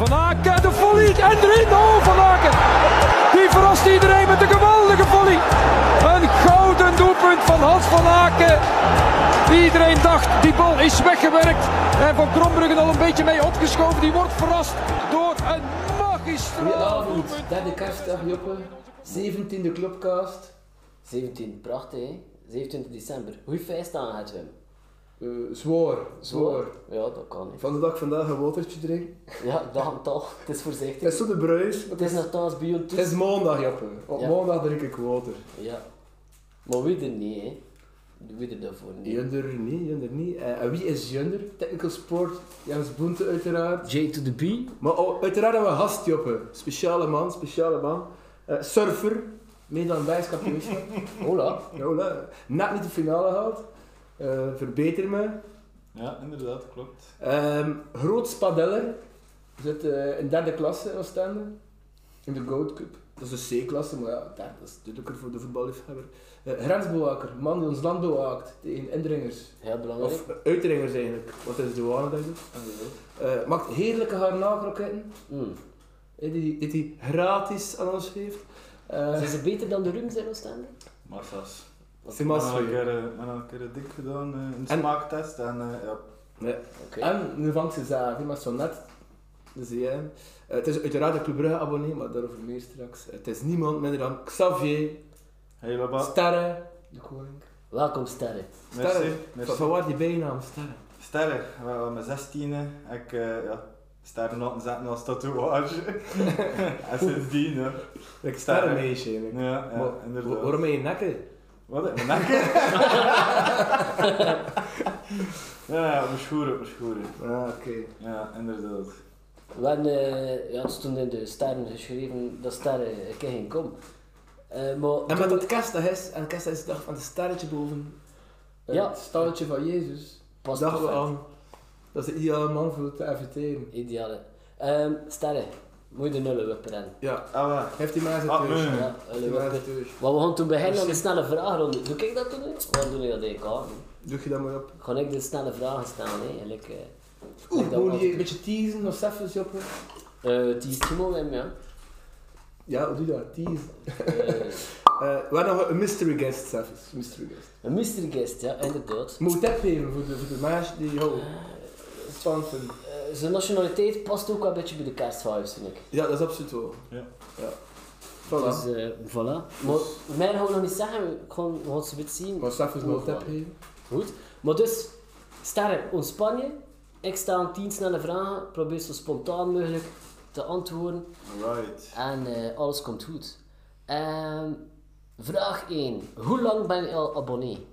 Van Aken, de volley en erin. Oh, Van Aken. Die verrast iedereen met een geweldige volley. Een gouden doelpunt van Hans van Aken. Iedereen dacht, die bal is weggewerkt. En Van Krombruggen al een beetje mee opgeschoven. Die wordt verrast door een magistraal Goedenavond, derde kerstdag Joppe, 17e Clubcast. 17, prachtig hè? 27 december. Hoe feest aan het Wim? Eh, zwaar, zwaar. Ja, dat kan niet. Van de dag vandaag een watertje drinken. Ja, ik dacht het toch. Het is Het voorzichtig. is zo de bruis. Het is nogthans bij Het is maandag, Jappe. Op Ja. maandag drink ik water. Ja. Maar wie er niet hè? Wie er daarvoor niet? Junder niet, Junder niet. Eh, en wie is Junder? Technical Sport, Jens Boente uiteraard. J to the B. Maar oh, uiteraard hebben we een gast, Joppe. Speciale man, speciale man. Eh, surfer, mee dan bijskampioenschap. Hola. ja, voilà. Net niet de finale gehaald. Eh, verbeter me. Ja, inderdaad, klopt. Ehm groot spadeller. Zit eh, in derde klasse Oostende. In de Gold Cup. Dat is de C-klasse, maar ja, derde is duidelijker voor de voetballiefhebber. Eh grensbewaker, man die ons land bewaakt tegen indringers. Heel belangrijk. Of uitringers eigenlijk. Wat is de douane dat? Eh, maakt heerlijke garnaalkroketten. Mm. Die die hij gratis aan ons geeft. Eh, Zijn ze beter dan de Rums in Oostende? Massas. C'est Ik heb massas. al een keer, eh, al een keer een dik gedaan eh, in de En- smaaktest en eh, ja. Oké. En nu vangt ze zagen, maar zo net. Dus ja, het is uiteraard een Club Brugge abonnee, maar daarover meer straks. Het is niemand minder dan Xavier, Hey Laba, Sterre, de koning. Welkom. Sterre, merci. van waar die bijnaam Sterre? Sterren, we waren met 16 ik eh, ja, sterren zetten als tatoeage. en sindsdien, hè. Ik Sterre. sterrenmeisje eigenlijk. Ja, ja Maar inderdaad. wa- waarom ben je nekken? Wat? Mijn nek? ja, ja, mijn schoenen, mijn schoenen. Ah, oké. Ja, inderdaad. We hadden, eh, ja, het stond in de sterren geschreven dat sterren een keer ging komen. Eh, maar En met dat kerstdag is, en kerstdag is de dag van het sterretje boven. Ja. Het stalletje van Jezus. Past dachten we aan. Dat is de ideale man voor te inviteren. Ideale. Ehm sterren, moet je de nullen wippen Ja, Ah, wat? heeft hij mij Ah, thuis. nee. Ja, Heeft nullen. Maar we gaan toen beginnen aan de snelle vragenronde. Doe ik dat toen? Wat doe je dat eigenlijk aan? Doe je dat maar op. Ga ik de snelle vragen stellen? Hè? Eh, Oeh, dat moet je een beetje teasen of zelfs Joppe? Eh, is Timo Wim, ja. Ja, hoe doe je dat? Teasen. Eh, Eh, we hebben nog een mystery guest zelfs. Mystery guest. een mystery guest, ja, inderdaad. Moet ik tip geven voor de, voor de meisje die oh, spannend vindt? Eh, zijn nationaliteit past ook wel een beetje bij de kerstvibes, vind ik. Ja, dat is absoluut wel. Ja. ja. Voilà. Dus, voilà. Maar mij gaan we nog niet zeggen, we gaan, het zo beetje zien. maar nog Hoe tip gaan. geven. Goed. Maar dus, sterren, ons Spanje. Ik sta aan 10 snelle vragen. Probeer zo spontaan mogelijk te antwoorden. Right. En eh, alles komt goed. Ehm, vraag 1. Hoe lang ben je al abonnee?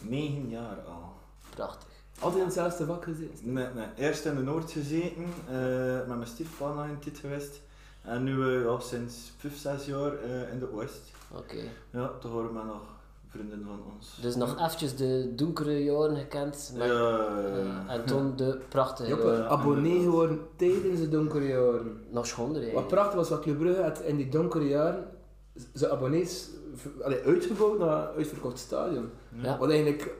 9 jaar al. Prachtig. Altijd in hetzelfde vak gezeten. Nee, nee. Eerst in de Noord gezeten, eh, met mijn stiefpa nog een tijd geweest. En nu ja, sinds 5, 6 jaar eh, in de Oost. Oké. Ja, toch horen we nog vrienden van ons. Dus nog eventjes de donkere jaren gekend. Ja, met- ja, eh, ja. en toen de prachtige Joppe, jaren. abonnee inderdaad. geworden tijdens de donkere jaren. Nog schonder, hè. Wat prachtig was wat Club Brugge had in die donkere jaren zijn abonnees allee, uitgebouwd naar een uitverkocht stadion. Ja. Wat eigenlijk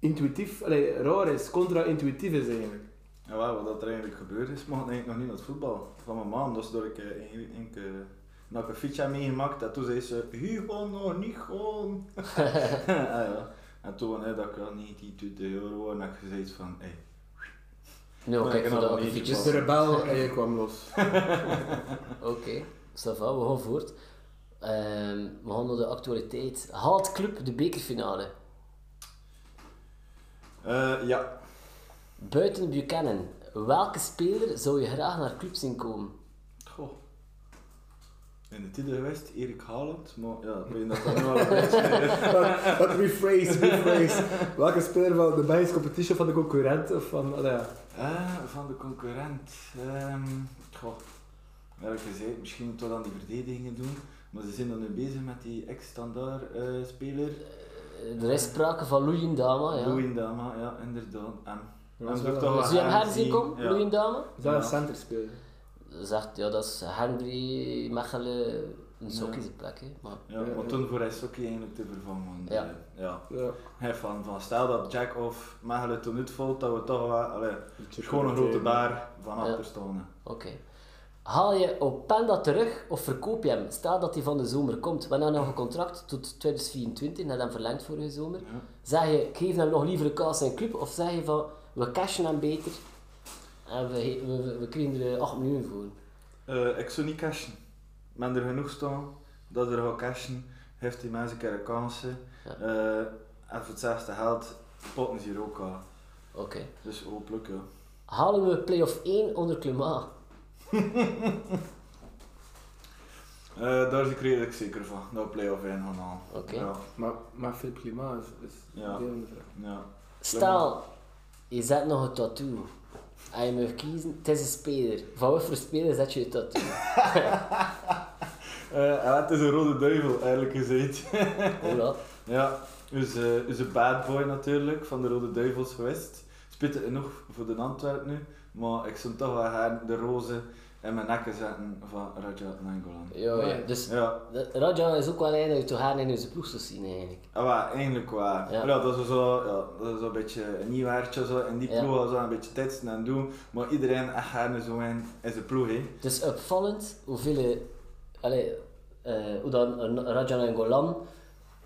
intuïtief, allee, raar is, contra-intuïtief is eigenlijk. Ja, wat dat er eigenlijk gebeurd is, mag eigenlijk nog niet naar het voetbal. Van mijn man, dus door ik eh, een, een, dat ik een fiets heb meegemaakt en toen zei ze, gewoon nog niet gewoon. ah, ja. En toen hè, dat ik al 19, 20 jaar was, heb ik gezegd van, hey. Nu, Maar kijk, ik voor de fietsjes. de rebel en je kwam los. Oké, ça va, we gaan voort. Ehm, we gaan naar de actualiteit. Haalt Club de bekerfinale? Eh, ja. Buiten Buchanan, welke speler zou je graag naar Club zien komen? Goh. In de tijden geweest, Erik Haaland, maar ja, ik weet dat nog wel een beetje... Wat rephrase, rephrase. Welke speler van de Belgische competition van de concurrent of van, ja. Ah, van de concurrent. Ehm goh. Eerlijk gezegd, misschien tot aan die verdedigingen doen. Maar ze zijn dan nu bezig met die ex-standaard eh, speler. Er is sprake van Louis Dama, ja. Louis Dama, ja, inderdaad. En, is wel Zie je hem herzien zien, komen, ja. Louis Dama? Is dat een Ja. center speler? Zegt, ja, dat is Henry Mechelen een sokkie zijn plek, hè. Maar, Ja, Ja, maar ja. toen voor Isokki eigenlijk te vervangen. want, Ja. ja. Ja. Hij van, van stel dat Jack of Mechelen toen uitvalt, dat we toch wel, allee, gewoon een grote baar van Ja. achter staan. Oké. Haal je Openda terug of verkoop je hem? Stel dat hij van de zomer komt. We hebben nog een contract tot 2024, net hem verlengd vorige zomer. Ja. Zeg je, ik geef hem nog liever een kans in een club, of zeg je van, we cashen hem beter en we, we, we, we krijgen er eh, 8 miljoen voor. Eh, ik zou niet cashen. Men er genoeg staan dat er gaat cashen, heeft die mensen een keer een kansen. Ja. Eh, en voor hetzelfde geld potten ze hier ook aan. Oké. Dus hopelijk ja. Halen we play-off 1 onder klimaat? Eh, daar is ik redelijk zeker van, dat we play-off in gaan halen. Oké. Ja, Maar, maar Philip Climat is, is Ja. een deel van de vraag. ja. Stel, je zet nog een tattoo. En je mag kiezen, het is een speler. Van wat voor speler zet je je tattoo? Eh, en het is een rode duivel, eigenlijk gezegd. Hoe dat? ja, dus, eh, is een bad boy natuurlijk, van de Rode Duivels geweest. Speelt het nog voor de Antwerp nu, maar ik zou toch wel gaan de roze in mijn nekken zetten van Raja Nangolan. Ja, ja. Dus Ja, de- Raja is ook wel je toch haar in onze ploeg zou zien eigenlijk. ah, wel, eigenlijk wel. Ja. Ja. dat is zo, ja, dat is zo een beetje een nieuwjaartje zo, in die Ja. ploeg zo een beetje testen en doen, maar iedereen echt gaan zo in, in zijn ploeg. Hè. Het is opvallend hoeveel, allee, eh, hoe dan een Rajan en Golan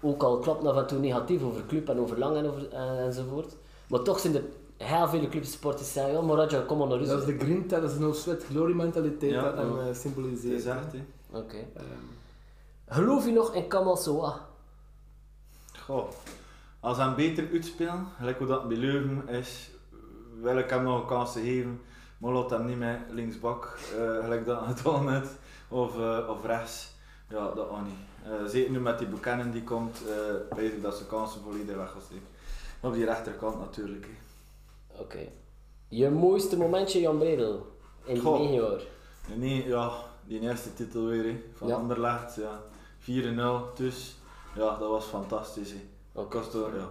ook al klapt af en toe negatief over club en over lang en over, en, enzovoort. Maar toch zijn er heel veel clubsporters zeggen, ja maar Raja, kom maar naar Dat is de green dat is no sweat glory mentaliteit Ja, dat hem eh, Het symboliseert. is echt, hè. Oké. Ehm, Geloof je nog in Kamal Soa? Goh, als hij beter uitspelen, gelijk hoe dat bij Leuven is, wil ik hem nog een kans geven, maar laat hem niet meer linksbak, eh gelijk dat het al net, of, eh, of rechts. Ja, dat ook niet. Eh, zeker nu met die Buchanan die komt, eh weet ik dat ze kansen volledig weg gaan steken. Op die rechterkant natuurlijk. hè. Oké. Je mooiste momentje, Jan Bredel, in Goh. negen jaar? En nee, ja, die eerste titel weer van Ja. Anderlecht, ja. 4-0, dus ja, dat was fantastisch. Hè. Oké. Kost er, ja,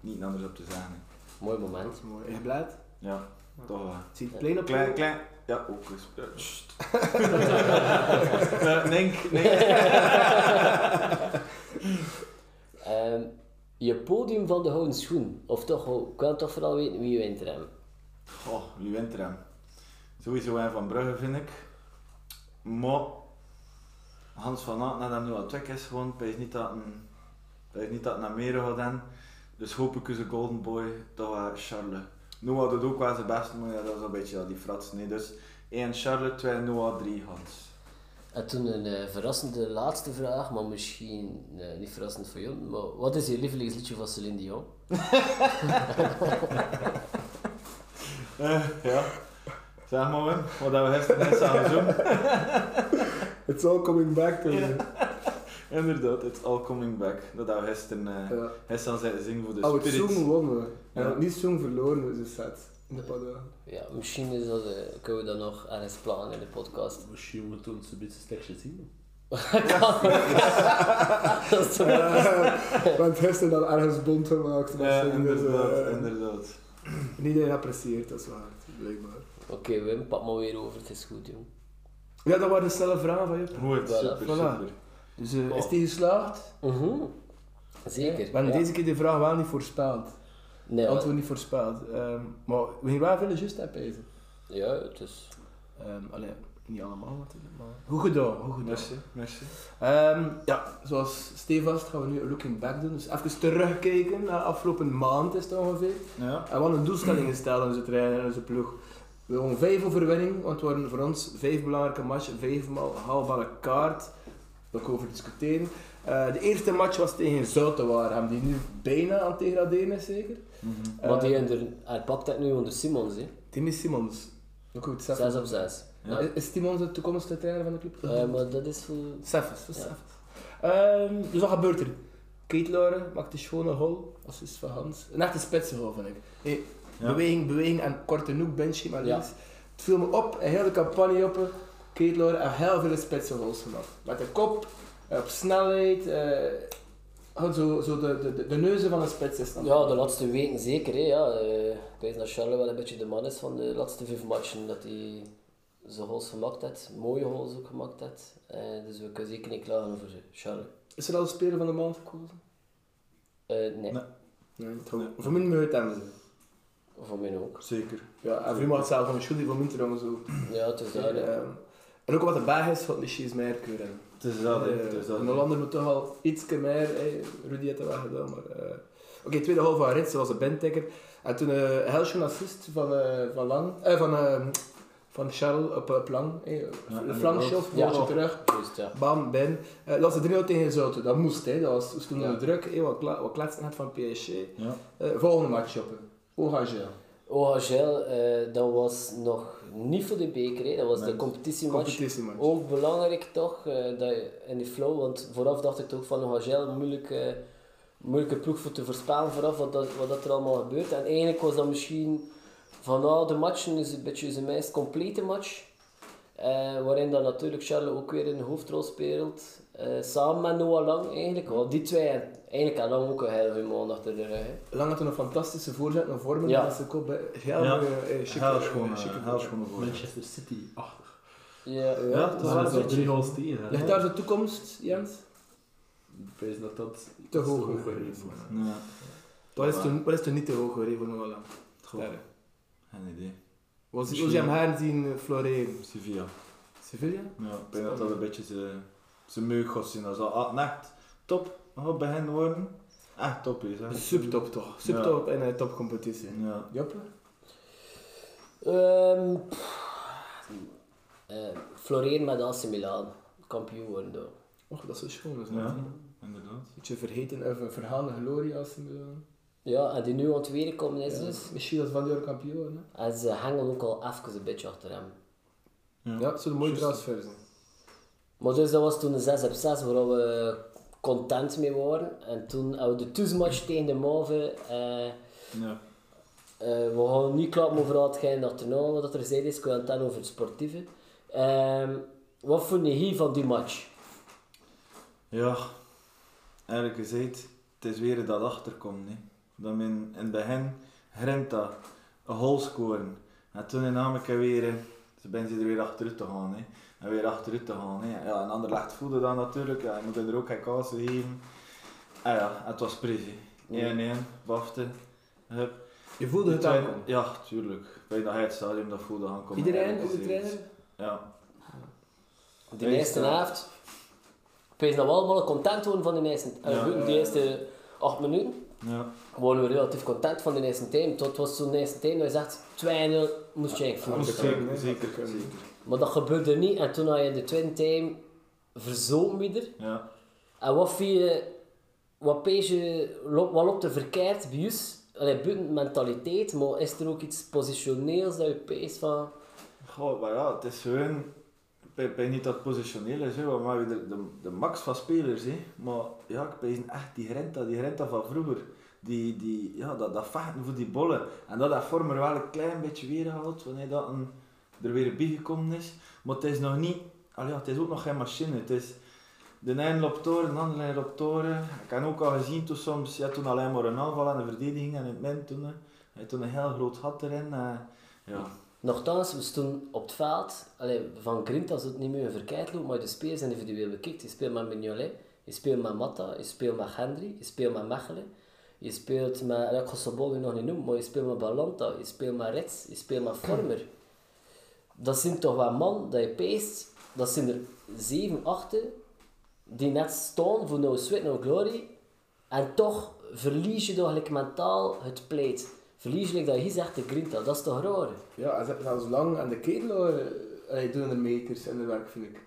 niet anders op te zeggen. Mooi moment. mooi. En je blij? Ja, toch wel. Zie je het plein op Klein, klein, ja, ook eens. Ja, sst. Je podium van de Houden Schoen, of toch, oh, ik wil toch vooral weten wie wint er hem. Goh, wie wint er hem? Sowieso een van Brugge vind ik. Maar Hans van Aert, nadat hij nu al weg is gewoon, is niet dat een, is niet dat naar meer gaat dan. Dus hoop ik een golden boy, dat was Charles. Noah doet ook wel zijn best, maar ja, dat is een beetje die frats. Nee. Dus 1 Charles, 2 Noah, 3 Hans. En toen een eh, verrassende laatste vraag, maar misschien eh, niet verrassend voor jou. Maar wat is je lievelingsliedje van Celine Dion? Eh, ja. Zeg maar Wim, wat hebben we gisteren net samen gezongen. It's all coming back to you. Inderdaad, it's all coming back. Dat hebben we gisteren, eh Ja. gisteren zitten zingen voor de Als we het spirits. zoen wonnen Ja. het niet zoen verloren is het vet. Ja, misschien is dat, eh, kunnen we dat nog ergens plannen in de podcast. Misschien moeten we ons een beetje stekje zien. dat is toch wel- Eh, Want gisteren dan ergens bond gemaakt. dat Ja, inderdaad, eh, inderdaad. Niet iedereen apprecieert, dat is waar. Blijkbaar. Oké Wim, pak maar weer over, het is goed jong. Ja, dat waren de snelle vragen van je. Goed, super, Voilà. super. Dus eh, Oh. is die geslaagd? Mhm. Zeker. Ja. deze keer de vraag wel niet voorspeld. Nee, antwoord niet voorspeld. Ehm, maar we gingen wel veel juist hebben. pezen. ja, het is... Ehm allee, niet allemaal natuurlijk, maar... Goed gedaan, goed gedaan. Merci, merci. Ehm, ja, zoals stevast gaan we nu een looking back doen. Dus even terugkijken naar afgelopen maand is het ongeveer. Ja. En wat een doelstelling gesteld in onze trainer en onze ploeg. We hadden vijf overwinning, want het waren voor ons vijf belangrijke matchen, vijfmaal haalbare kaart. Daar kunnen we over discussiëren. Eh, de eerste match was tegen Zoutenwaarhem, die nu bijna aan het degraderen is zeker. Mhm. Maar die onder, hij pakt dat nu onder Simons, hè. Timmy Simons. Ook goed, 6 op 6. Ja. Is- Is Simons de toekomstige trainer van de club? Eh, maar dat is voor... Seffes, voor Ja. Seffes. Ehm, dus wat gebeurt er? Kate Lauren maakt een schone hol, assist van Hans. Een echte spitsengoal vind ik. Hey, Ja. Beweging, beweging en korte noek, benchje maar Ja. links. Het viel me op, een hele campagne op. Kate Lauren heeft heel veel spitsengoals gemaakt. Met de kop, eh, op snelheid, eh, zo, zo de, de, de, de neuzen van een spits is dan. Ja, de laatste weken zeker. Hè, ja. Eh, ik weet dat Charles wel een beetje de man is van de laatste vijf matchen. Dat hij zijn goals gemaakt heeft. Mooie goals ook gemaakt heeft. Eh, dus we kunnen zeker niet klagen over Charles. Is er al een speler van de maand gekozen? Eh, nee, Nee. Nee, voor mij moet het hem zijn. voor mij ook. Zeker. Ja, en voor mij mag het zelf van de schuld die voor mij trouwens ook. Ja, het is duidelijk. Ehm, En ook wat de baas is, wat Michiel is meer keuren. Het is dat. Eh, het is dat. Een moet toch al iets meer, hey, Rudy heeft dat wel gedaan, maar... eh, Oké, tweede half van Rits, was een bandtekker. En toen uh, Helsje assist van, eh, van Lang, eh, van, eh, van Charles op, op Lang, hey, Ja, een en flankshot, Ja. terug, Juist, ja. bam, ben. Eh, dat was de 3 tegen Zouten, dat moest, hè. dat was, was toen onder druk, hey, wat, kla wat kletsen had van PSG. Ja. Eh, volgende match op, Ogagel. OHL, eh dat was nog niet voor de beker, hè. dat was de competitiematch. Competitiematch. Ook belangrijk toch, eh, dat je in die flow, want vooraf dacht ik toch van OHL, moeilijke, moeilijke ploeg voor te voorspellen vooraf wat, dat, wat dat er allemaal gebeurt. En eigenlijk was dat misschien van de matchen is een beetje zijn meest complete match. Eh, waarin dan natuurlijk Charles ook weer een hoofdrol speelt. Eh, samen met Noah Lang eigenlijk. Want die twee, eigenlijk had Lang ook een heel goede maand achter de rug. hè. Lang had toen een fantastische voorzet naar vormen, Ja. met zijn kop. hè. Heel Ja. mooie, eh, eh. Manchester City-achtig. Ja. Ja, Ja, dat dat is is wel wel drie goals tegen. Ligt daar zijn toekomst, Jens? Ik vrees dat dat Te hoog is. Ja. Wat is toen, wat is toen niet te hoog voor Noah Lang? Geen idee. Was was je hem haar zien floreren? Sevilla. Sevilla? Ja, ik denk dat dat een beetje zijn- zijn meug gaat zien. Dat zal ah, echt top hen worden. Echt top is. Hè. Subtop toch? Subtop in een topcompetitie. Ja. Joppe? Ehm, pff, eh, floreren met AC Milan, kampioen worden. daar. Och, dat is schoon. Dat is Ja. net, hè. Inderdaad. Beetje vergeten of een verhaalde glorie als ze Milan. Ja, en die nu aan het weer komen is Ja. dus. Misschien als van die kampioen. Hè? En ze hangen ook al even een beetje achter hem. Ja, het zou een mooie transfer zijn. Maar dus dat was toen een 6 op 6 waar we content mee waren. En toen hadden we de tussenmatch tegen de Mauve. eh, Ja. eh, we gaan niet klappen over hetgeen dat er nou wat er gezegd is. Ik wil het dan over het sportieve. Ehm, wat vond je hier van die match? Ja, eigenlijk gezegd, het is weer dat achterkomt. Hè. Dat men in het begin grimt dat, een goal scoren. En toen in Amerika weer, ze ben ze er weer achteruit te gaan. Hè. En weer achteruit te gaan. Hè. Ja, een ander legt voelde dan natuurlijk, ja, je moet er ook geen kaas geven. En ja, het was privé. 1-1, wafte. Hup. Je voelde het aankomen. Ja, tuurlijk. Bij dat hij het stadion dat voelde aankomen. Iedereen, de trainer? Ja. De eerste helft. Ik weet dat we allemaal content waren van de eerste, eh, Ja, de ja, ja. eerste 8 minuten. Ja. waren we relatief content van de eerste team. Tot was zo'n eerste team dat je zegt 2-0 moest je eigenlijk hè. Zeker, zeker. Maar dat gebeurde niet en toen had je de tweede team verzopen weer. Ja. En wat vind je, wat pees je, loopt- wat loopt er verkeerd bij ons? Allee, buiten mentaliteit, maar is er ook iets positioneels dat je pees van... Goh, maar ja, het is gewoon... Ik ben niet dat positioneel is, hè, maar de, de, de max van spelers. Hè. Maar ja, ik ben echt die renta, die renta van vroeger. Die, die, ja, dat, dat vechten voor die bollen. En dat heeft Vormer wel een klein beetje weergehaald, wanneer dat een, er weer bijgekomen is. Maar het is nog niet... Het is ook nog geen machine. Het is... De ene loopt de andere lijn. Ik heb ook al gezien toen soms, ja, toen alleen maar een aanval en een verdediging en in het midden toen. hè. Had toen een heel groot gat erin. eh, ja. Nochtans, we stonden op het veld, allee, van Grint als het niet meer verkeerd loopt, maar de spelers individueel bekijkt. Je speelt met Mignolet, je speelt met Matta, je speelt met Hendry, je speelt met Mechelen, je speelt met, ik ga nog niet noemen, maar je speelt met Balanta, je speelt met Rits, je speelt met Vormer. Dat zijn toch wel man dat je peest, dat zijn er zeven, achten, die net staan voor no sweat, no glory, en toch verlies je toch gelijk mentaal het pleit. Verlies je, like dat je hier zegt, de Grinta, dat is toch raar? Ja, en ze- zelfs lang aan de ketel uh, doen er meters en de werk, vind ik.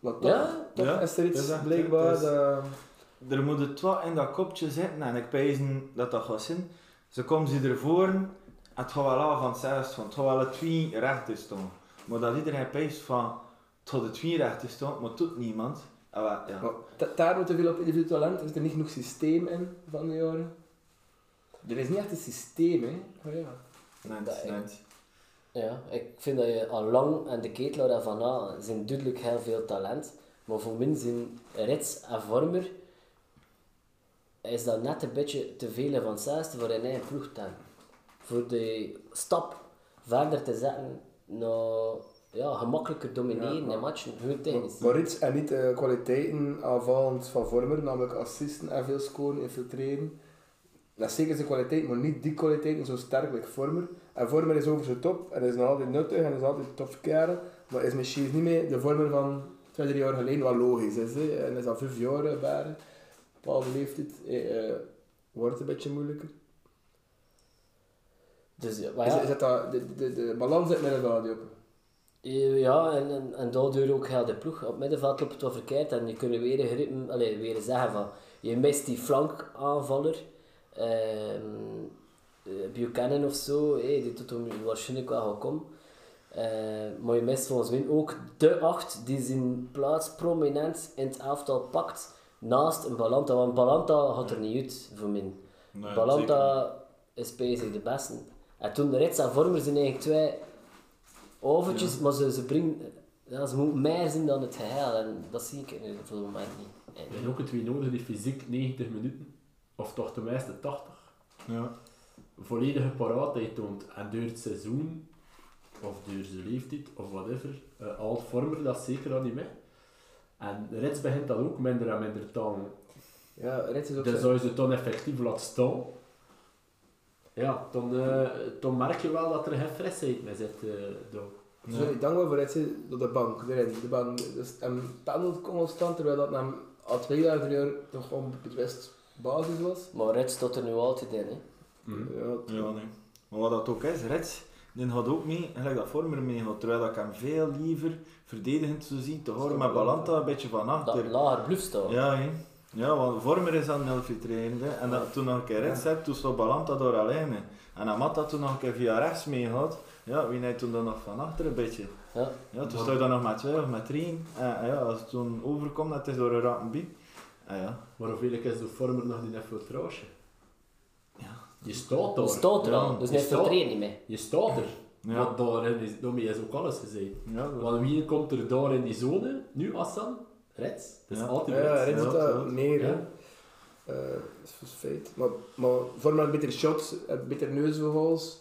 Maar toch, Ja? toch Ja, is er iets blijkbaar is- dat... Er moet het wat in dat kopje zitten en ik pijzen dat dat gaat zijn. Ze komen ze ervoor, het gaat wel af van zelfs, van het gaat wel twee recht is staan. Maar dat iedereen pijst van het gaat het twee recht is staan, maar doet niemand. En wat, ja. Maar daar moet er veel op individueel talent, is er niet genoeg systeem in van de jaren. Er is niet echt een systeem, hè. Oh, ja. Nee, Dat- nee. Ja, ik vind dat je al lang en de ketelaar en Van A zijn duidelijk heel veel talent. Maar voor mij zijn Rits en Vormer is dat net een beetje te veel van zesde voor een eigen ploeg te hebben. Voor de stap verder te zetten naar ja, gemakkelijker domineren Ja, in matchen, hun technisch. Maar iets en niet de kwaliteiten aanvallend van Vormer, namelijk assisten en veel scoren, infiltreren. dat is zeker zijn kwaliteit, maar niet die kwaliteit zo sterk als Vormer. En Vormer is over zijn top en is nog altijd nuttig en is altijd tof kerel. Maar is misschien niet meer de Vormer van twee, drie jaar geleden, wat logisch is. Hè. En is al vijf jaar eh, bij bepaalde leeftijd. Eh, eh, wordt het een beetje moeilijker. Dus ja, maar Is, ja, is dat, dat de, de, de balans zit middenveld op. Eh, Ja, en, en, en daardoor ook heel de ploeg. Op het middenveld loopt het wel verkeerd en je kunt weer, gerippen, allee, weer zeggen van je mist die flankaanvaller. Ehm eh, Buchanan of zo, hey, die doet hem waarschijnlijk wel gaan komen. Eh, maar je mist volgens mij ook de acht die zijn plaats prominent in het elftal pakt naast een Balanta. Want Balanta gaat er niet uit voor mij. Nee, Balanta is bezig de beste. En toen de Rits en Vormer zijn eigenlijk twee overtjes, maar ze, ze brengen... Ja, ze moeten meer zijn dan het geheel en dat zie ik nu voor het moment niet. En- En ook het wie nodig die fysiek 90 minuten, of toch tenminste 80, Ja. volledige paraatheid toont. En door het seizoen, of door zijn leeftijd, of whatever, uh, al vormer dat zeker al niet mee. En de Reds begint dat ook minder en minder te. Ja, Rits is ook Dus zo. zou je ze dan effectief laten staan, ja, dan, eh, dan merk je wel dat er geen frisheid mee zit. eh daar. Zo, ik dankbaar voor Rits door de bank, erin. De bank dus, en pendelt constant, terwijl dat na al twee jaar, drie jaar toch gewoon best basis was. Maar Rits staat er nu altijd in. Hè. Mhm. Ja, Ja, nee. Maar wat dat ook is, Reds, die gaat ook mee, gelijk dat Vormer mee gaat, terwijl ik hem veel liever verdedigend zou zien te horen met Balanta een beetje van Dat achter. lager bluff staat. Ja, hè. Ja, want Vormer is aan het infiltreren. hè. En dat, toen nog een keer Reds hebt, toen stond Balanta door alleen. hè. En dan had dat toen nog een keer via rechts meegaat. Ja, wie hij toen dan nog van achter een beetje. Ja. Ja, toen stond je dan nog met twee of met drie. En ja, als het toen overkomt, dat is door een ratten bij. En ja, Maar hoeveel is de vormer nog niet infiltratie? Ja. Je staat daar. Dat staat er Ja, dus je staat- niet mee. Je staat er. Ja. Want daarin is, daarmee is ook alles gezegd. ja, Want wie komt er daar in die zone? Nu Assan? Reds. Het is Ja. altijd ja Reds. Ja, doet dat ja. meer. hè. Ja. Eh, dat is feit. Maar, maar voor mij beter shots, eh, beter neusvogels,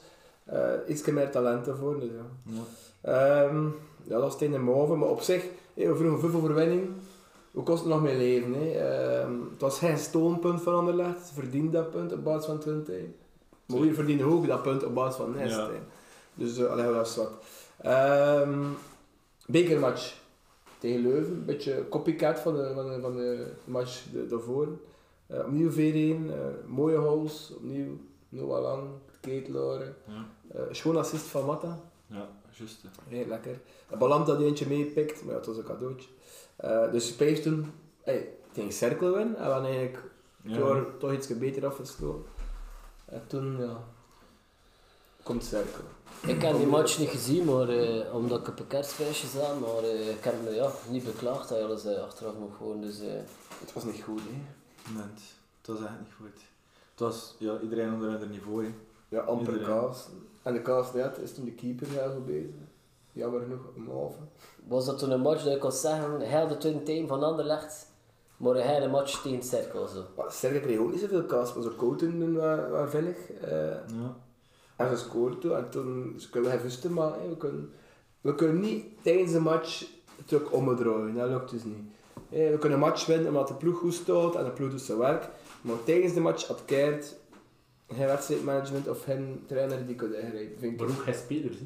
uh, iets meer talent ervoor. Dus, ja. ja. Ehm, ja, dat is het in de move, maar op zich, hey, we vroegen veel overwinning. Hoe kost het nog mijn leven? Hè? Ehm, het was geen stoonpunt van Anderlecht, ze verdiende dat punt op basis van 20. Maar we verdienen ook dat punt op basis van Nest. Ja. Dus uh, allee, dat is wat. Ehm, bekermatch tegen Leuven, een beetje copycat van de, van de, van de match daarvoor. Eh, opnieuw 4-1, eh, mooie goals, opnieuw Noah Lang. Ja. Uh, schoon assist van Matta. Ja, juist. Heel lekker. De balans dat hij eentje meepikt, maar ja, het was een cadeautje. Eh, dus Spijs toen hey, tegen Cirkel win en we eigenlijk Ja. toch iets beter afgesloten. En toen, ja, komt Cirkel. Ik heb die match niet gezien, maar, eh, omdat ik op een kerstfeestje zat, maar eh, ik heb me ja, niet beklaagd dat je alles eh, achteraf mocht gewoon. Dus, eh, Het was niet goed, hè. Nee, het was echt niet goed. Het was ja, iedereen onder hun niveau. hè. Ja, amper Iedereen. kaas. En de kaas net is toen de keeper heel goed bezig. Jammer genoeg, een halve. was dat toen een match dat ik kon zeggen, heel de twin team van Anderlecht, maar een hele match tegen Cirkel zo. Maar Cirkel kreeg ook niet zoveel kaas, maar zo koud toen waren eh, Ja. En ze scoorden toen, en toen ze kunnen we even maar hè, we, kunnen, we kunnen niet tijdens de match ook omdraaien, dat lukt dus niet. We kunnen een match winnen omdat de ploeg goed staat en de ploeg doet zijn werk, maar tijdens de match had Keert geen wedstrijdmanagement of geen trainer die kon ingrijpen. Maar ook geen spelers.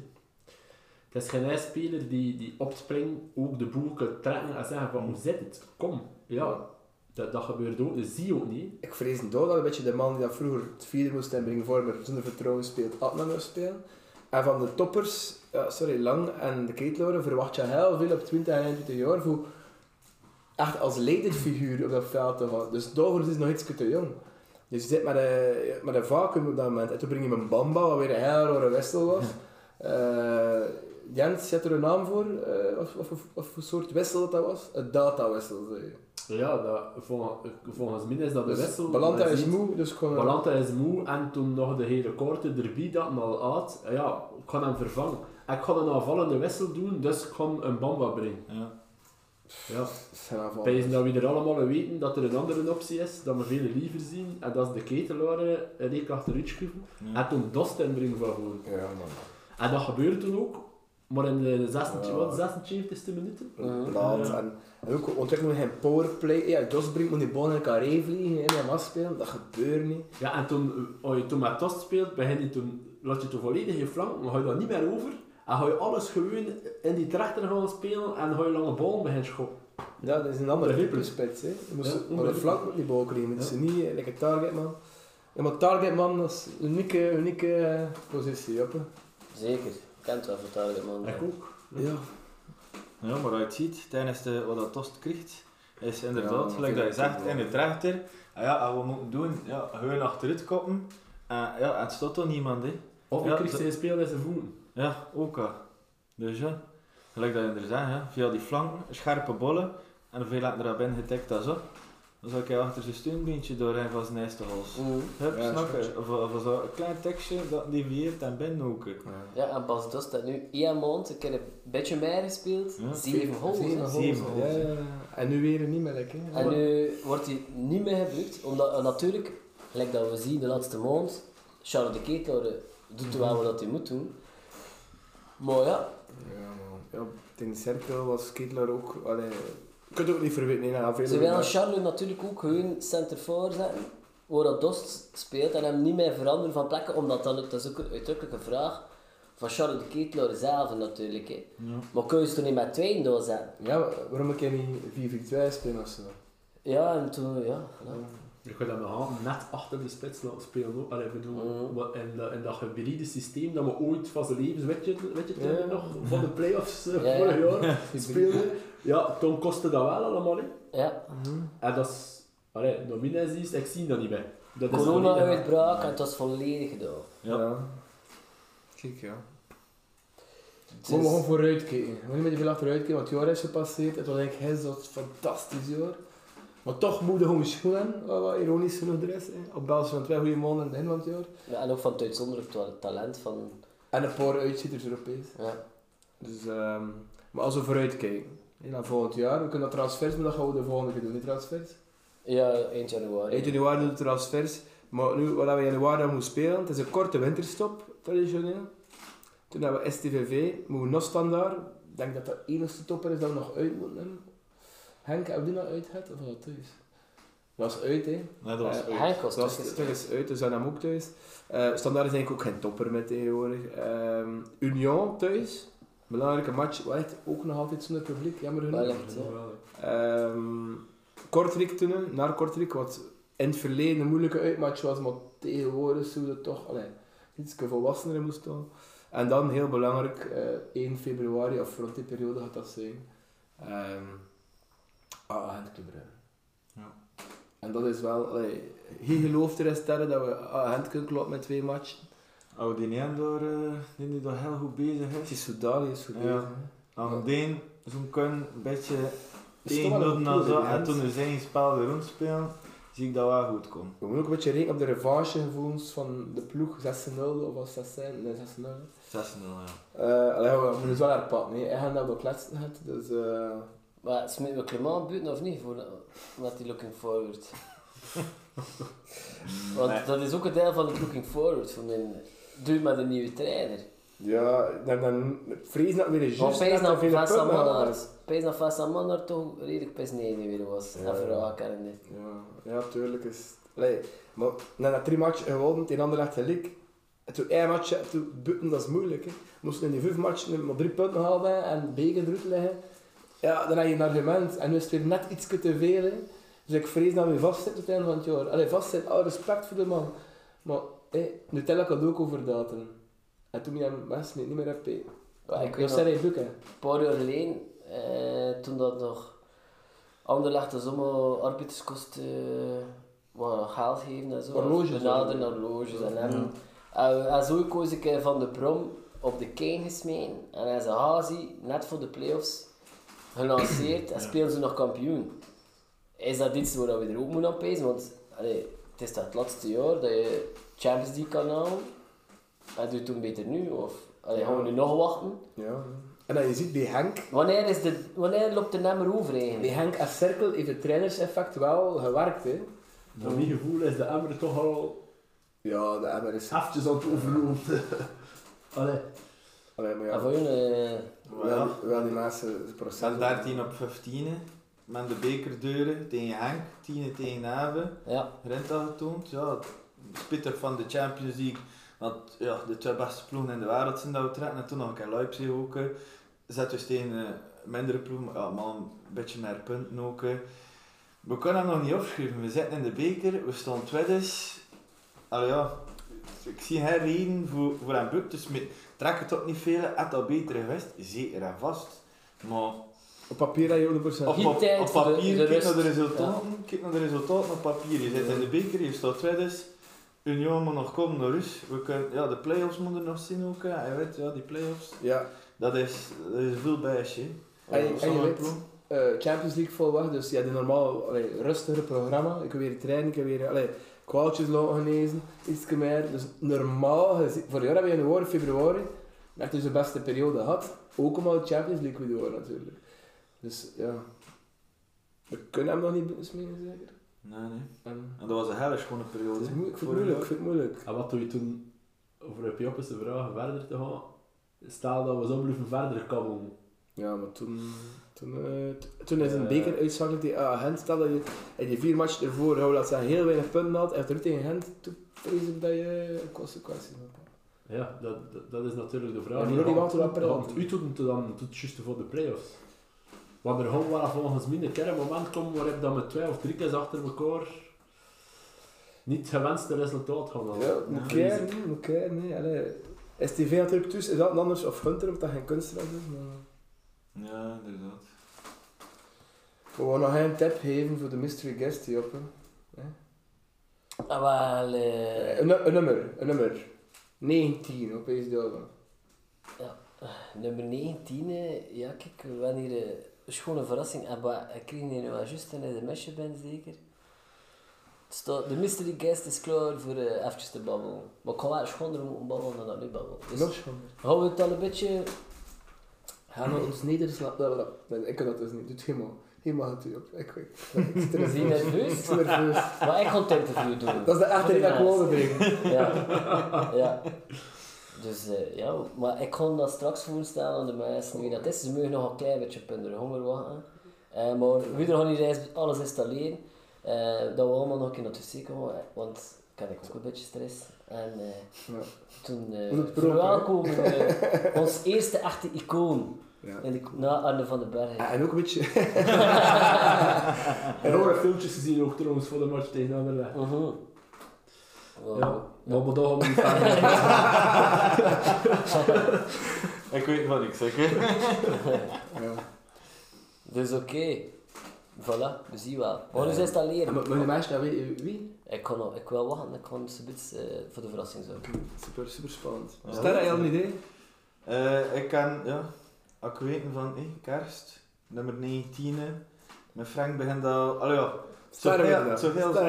Het is geen speler die, die opspringt, ook de boel kan trekken en zeggen van hoe zit het? Kom. Ja, dat, dat gebeurt ook. Dat zie je ook niet. Ik vrees door dat een beetje de man die dat vroeger het vierde moest inbrengen vormer zonder vertrouwen speelt, moest spelen. En van de toppers, ja, sorry, Lang en de Keetloren verwacht je heel veel op 20 en 21 jaar voor echt als leidingsfiguur op dat veld te gaan. Dus daarvoor is het nog iets te jong. Dus je zit met een, met een vacuüm op dat moment. En toen breng je een Bamba, wat weer een heel rare wissel was. Eh, Jens, zet er een naam voor? Eh, of, of, of, of voor soort wissel dat, dat was? Een datawissel, zei je. Ja, dat, volgens, volgens mij is dat de Dus wissel. Balanta is moe, dus gewoon... Balanta is moe en toen nog de hele korte erbij dat hem al uit. Ja, ik ga hem vervangen. Ik ga een aanvallende wissel doen, dus ik ga een Bamba brengen. Ja. Ja. Pijzen dat we er allemaal weten dat er een andere optie is, dat we veel liever zien, en dat is de ketelaren een week achteruit schuiven, Ja. en toen Dost inbrengen van voor. Ja, man. En dat gebeurt toen ook, Maar in de 76, Ja. wat, 76e minuten? Mhm. Laat. Ja. En, en ook ontwikkelen we geen powerplay. Ja, Dos brengt moet die bal in carré vliegen en hem afspelen. Dat gebeurt niet. Ja, en toen, eh, als je toen met Tost speelt, begin je toen, laat je toen volledig je flank, dan ga je dat niet meer over. En ga je alles gewoon in die trechter gaan spelen en ga je lange ballen beginnen schoppen. Ja, dat is een andere Begrijpelijk. spits. Hè. Je moest Ja, maar de flank moet die bal krijgen. Het is Ja. niet eh, like een targetman. Ja, maar targetman dat is een unieke, unieke eh, positie. Op. Zeker. Kent wel target man. Ik ook. ja. Ja, maar als je het ziet, tijdens de, wat dat Tost krijgt, is inderdaad, Ja, gelijk dat je zegt, in de trechter, ah ja, en wat we moeten doen, ja, gewoon achteruit koppen. En ja, het staat toch niemand, hè. Of je Ja, krijgt zijn speel in zijn voeten. Ja, ook al. Dus ja, gelijk dat je er via die flanken, scherpe bollen, en hoeveel laten er binnen getikt dat zo. Dan zou ik achter zijn steunbeentje doorheen van zijn eerste hals. Mhm. Hup, Ja, snap snap je? Of, of zo een klein tekstje dat devieert en binnen ook. Ja, en pas dus dat nu één maand, ik heb een beetje meer gespeeld, Ja. zeven goals. Zeven ja, ja, ja. En nu weer niet meer lekker. hè. En nu wordt hij niet meer gebruikt, omdat eh, natuurlijk, gelijk dat we zien de laatste maand, Charles de Ketelaar eh, doet wel wat hij moet doen. Maar ja, Ja, man. Ja, in de cirkel was Kittler ook... Allee, je kunt ook niet verweten. Nee, ze willen Charles natuurlijk ook gewoon center voor zetten, waar dat Dost speelt en hem niet meer veranderen van plekken, omdat dan, dat is ook een uitdrukkelijke vraag van Charles de Ketelaar zelf natuurlijk. Hè. Ja. Maar kun je ze toch niet met tweeën doorzetten? Ja, waarom ik niet 4-4-2 spelen of zo? Ja, en toen, ja. ja. Je gaat dat nog net achter de spits laten spelen. ook. Allee, bedoel, wat in, dat, in dat hybride systeem dat we ooit van zijn levens, weet je, weet je het Ja. nog, van de play-offs vorig jaar speelden. Ja, toen kostte dat wel allemaal. Hè. ja. En dat is, allee, is, ik zie dat niet meer. Dat is Corona-uitbraak en het was volledig gedaan. Ja. Kijk, ja. Het We is- gaan vooruit kijken. We gaan niet veel achteruit kijken, want het jaar is gepasseerd. Het was eigenlijk heel zo'n fantastisch jaar. Maar toch moet je gewoon schoenen, wat ironisch genoeg er is. Hè. Op basis van twee goede maanden in het begin van het jaar. Ja, en ook van het uitzonderlijk ta- talent van... En een paar uitzitters Europees. Ja. Dus, ehm, maar als we vooruit hè, naar volgend jaar, we kunnen dat transfers, maar dat gaan we de volgende keer doen, die transfers. Ja, eind januari. Eind januari doen we de transfers. Maar nu, wat we in januari moeten spelen, het is een korte winterstop, traditioneel. Toen hebben we STVV, moeten we nog standaard. Ik denk dat dat de enige topper is dat we nog uit moeten nemen. Henk, heb je die nog uit gehad of was dat thuis? Dat was uit, hè. Nee, dat was Eh, uit. Henk was Dat was uit, dus dat hem ook thuis. Eh, standaard is eigenlijk ook geen topper met tegenwoordig. Ehm, Union thuis, belangrijke match, wat ook nog altijd zonder publiek, jammer genoeg. Echt, ja. Ehm Kortrijk toen, naar Kortrijk, wat in het verleden een moeilijke uitmatch was, maar tegenwoordig zou het toch allee, iets volwassener moest staan. En dan heel belangrijk, eh 1 februari, of rond die periode gaat dat zijn. ehm ah, Gent Club. Ja. En dat is wel, allee, hier gelooft er in sterren dat we ah, Gent kunnen kloppen met twee matchen. Oh, die neem daar, eh, die nu daar heel goed bezig Het is. is Soudali, is goed Ja. bezig. Aan Deen, zo'n kun een beetje een tegenhouden en zo. En toen er zijn spel weer rondspelen, zie ik dat wel goed komen. We moeten ook een beetje rekenen op de revanchegevoelens van de ploeg 6-0 of was 6-0? Nee, 6-0. 6-0, ja. Uh, allee, we moeten dus wel herpakken. Nee. Hij gaat dat wel kletsen gehad, dus... eh Maar smeten we Clement buiten of niet? Voor, met die looking forward. Want Nee. dat is ook een deel van het looking forward. Van een, doe met een nieuwe trainer. ja, dan, dan vrees dat weer een Maar juist naar te veel Vesta. Mannaert, Pijs naar Vesta Mannaert toch redelijk pis nee weer was. Ja. Even raken. Ja, ja, tuurlijk is... Allee, maar na dat drie matchen gewonnen, tegen ander legt gelijk. En toen één match toen buiten, dat is moeilijk. Hè. Moesten in die vijf matchen maar drie punten halen en begen eruit leggen. Ja, dan heb je een argument. En nu is het weer net iets te veel. Hè. Dus ik vrees dat we vastzitten tot het einde van het jaar. Allee, vastzitten, alle respect voor de man. Maar hé, Nutella kan ook over datum. En toen je hem mensen niet meer hebt. Ja, ik dat hij boek, hè. een paar jaar geleden, eh, toen dat nog Anderlecht de zomer arbeiderskosten eh, wat geld geven en zo. Horloges, Benaderen horloges en hem. En, en zo koos ik eh, van de Brom op de gesmeten en hij zei Hazi, net voor de playoffs, gelanceerd en spelen ze nog kampioen. Is dat iets waar we er ook moeten aan pezen? Want allee, het is dat het laatste jaar dat je Champions League kan halen. En doe je toen beter nu? Of allee, gaan we nu nog wachten? Ja. En dan je ziet bij Henk, Wanneer, is de, wanneer loopt de nummer over bij eigenlijk? Henk als cirkel heeft het trainerseffect wel gewerkt. Hè. Naar mijn gevoel is de Emmer toch al Ja, de Emmer is... eventjes aan het overlopen. Allee. Allee, maar En ja, voor jullie, eh, Maar ja, wel, wel die proces. staan 13 op 15. Met de bekerdeuren tegen Henk, 10 tegen Naven. ja, Renta getoond. Ja, spittig van de Champions League. Want ja, de twee beste ploegen in de wereld zijn dat we trekken. En toen nog een keer Leipzig ook. Zetten we tegen eh, mindere ploegen, maar ja, maar een beetje meer punten ook. We kunnen hem nog niet opschrijven. We zitten in de beker, we staan tweede. Allee ja, ik zie geen reden voor, voor een buk. Dus met, trek het ook niet veel. Het al beter geweest, zeker en vast. Maar Op papier heb je 100%. op, de- papier, de kijk naar de resultaten. Kijk naar de resultaten op papier. Je zit in de beker, je staat tweede. Union moet nog komen naar rust. We kunnen, ja, de play-offs moeten nog zien ook. hè. Je weet, ja, die play-offs. Ja, Dat is, dat is veel bijsje. En je- en je Sommige weet- eh, Champions League volwacht, dus ja, de normaal allee, rustigere programma. Ik heb weer trainen, ik heb weer allee, kwaaltjes laten genezen, iets meer. Dus normaal, gezien- voor jaar hebben we in januari, februari, echt dus de beste periode gehad. Ook omdat de Champions League weer door natuurlijk. Dus ja, we kunnen hem nog niet besmeren zeker. Nee, nee. En, En dat was een hele schone het periode. is moeilijk, ik vind het moeilijk, ik jaar. vind het moeilijk. En wat doe je toen, over op Joppes de vraag verder te gaan? Stel dat we zo blijven verder komen. Ja, maar toen, toen, t- toen is een Eh. beker uitschakeld tegen ah, Gent. Stel dat je in die vier matchen ervoor, hou dat ze heel weinig punten had, en terug tegen Gent, toen vrees ik dat je consequenties had. Ja, dat, dat, dat is natuurlijk de vraag. Ja, maar die Want u doet het dan tot juist voor de play-offs. Want er gewoon wel volgens mij een keer een moment komen waarop dat met twee of drie keer achter elkaar niet gewenste resultaat gaan halen. Ja, moet Ja, kijken, nee, moet kijken, nee. Allee. STV natuurlijk tussen, is dat anders of Hunter, of dat geen kunstenaar is, maar... Ja, inderdaad. We gaan nog een tip geven voor de mystery guest die op. hè. ah, wel, eh, Een, nu- een nummer, een nummer. 19 op deze dag. nummer 19, eh, ja kijk, we hebben hier eh, een schone verrassing. Wat, ik kreeg hier nu al juist en in de mesje ben zeker. Het staat- de mystery guest is klaar voor uh, even te babbelen. Maar ik ga wel schonder moeten babbelen dan dat nu babbelen. Dus Nog schoner. houden we het al een beetje... Gaan we ons nederslapen? Nee, ik kan dat dus niet. Doe het helemaal. Helemaal het u op. Ik weet. Ik er Zie je nerveus? nerveus. Maar ik ga het interview doen. Dat is de echte die ik wilde brengen. Ja. ja. Dus eh, ja, maar ik ga dat straks voorstellen aan de mensen wie dat is. Ze mogen nog een klein beetje op hun honger wachten. Eh, maar wie er gaan hier eens alles installeren, eh, dat we allemaal nog een keer naartoe zien komen, want ik heb ook een beetje stress. En eh, Ja. toen eh verwelkomen we ons eerste echte icoon Ja. in de, na Arne van den Bergen. En ook een beetje... Rode filmpjes gezien ook trouwens voor de match tegen Anderlecht. Mhm. Wow. Ja, niet verder. Ik weet van niks, ja. Dus oké. Voilà, we zien wel. Installeren. maar- maar de meisje, dat weet je wie? Ik kan, nog- ik wil wachten, ik kan ze uh, voor de verrassing zorgen. Super, super spannend. Ja. Sterre, je al een idee? Eh, ik kan, ja, als ik weet van, eh, kerst, nummer 19. eh. Mijn Frank begint al, allee ja,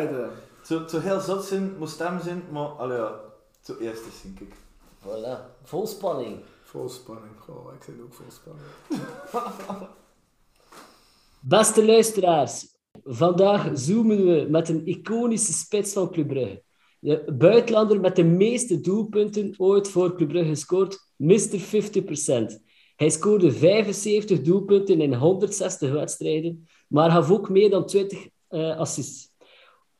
je dat? Zo zo, heel zot zijn, moest hem zijn, maar allee ja, zo eerst is denk ik. Voilà, vol spanning. Vol spanning. Goh, ik zit ook vol spanning. Beste luisteraars, vandaag zoomen we met een iconische spits van Club Brugge. De buitenlander met de meeste doelpunten ooit voor Club Brugge gescoord, Mr. 50%. Hij scoorde 75 doelpunten in 160 wedstrijden, maar gaf ook meer dan 20 eh, assists.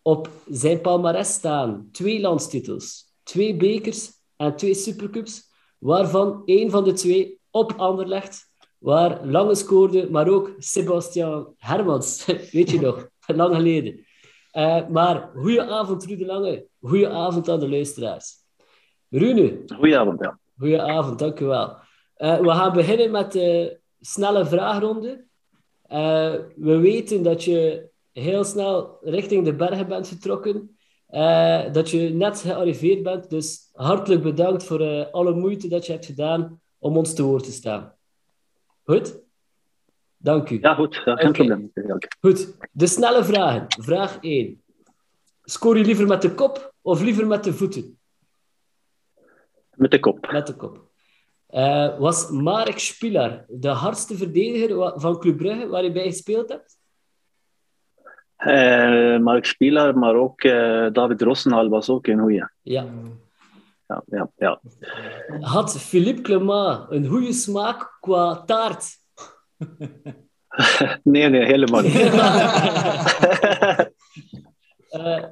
Op zijn palmarès staan twee landstitels, twee bekers en twee supercups, waarvan één van de twee op Anderlecht, waar Lange scoorde, maar ook Sebastian Hermans. Weet je nog? Lang geleden. Eh, maar goeie avond, Rude Lange. Goeie avond aan de luisteraars. Rune, Goedenavond, ja. goeie avond, dank u wel. Eh, we gaan beginnen met de snelle vraagronde. Eh, we weten dat je heel snel richting de bergen bent vertrokken. Eh, dat je net gearriveerd bent. Dus hartelijk bedankt voor eh, alle moeite dat je hebt gedaan om ons te woord te staan. Goed? Dank u. Ja, goed. Ja, geen Oké. probleem. Goed, de snelle vragen. Vraag 1. Scoor je liever met de kop of liever met de voeten? Met de kop. Met de kop. Eh, was Marek Spilar de hardste verdediger van Club Brugge waar je bij gespeeld hebt? Eh Mark Spieler, maar ook eh, David Rossenhal was ook een goeie. Ja. ja, ja, ja. Had Philippe Clement een goede smaak qua taart? Nee, nee, helemaal niet. Eh,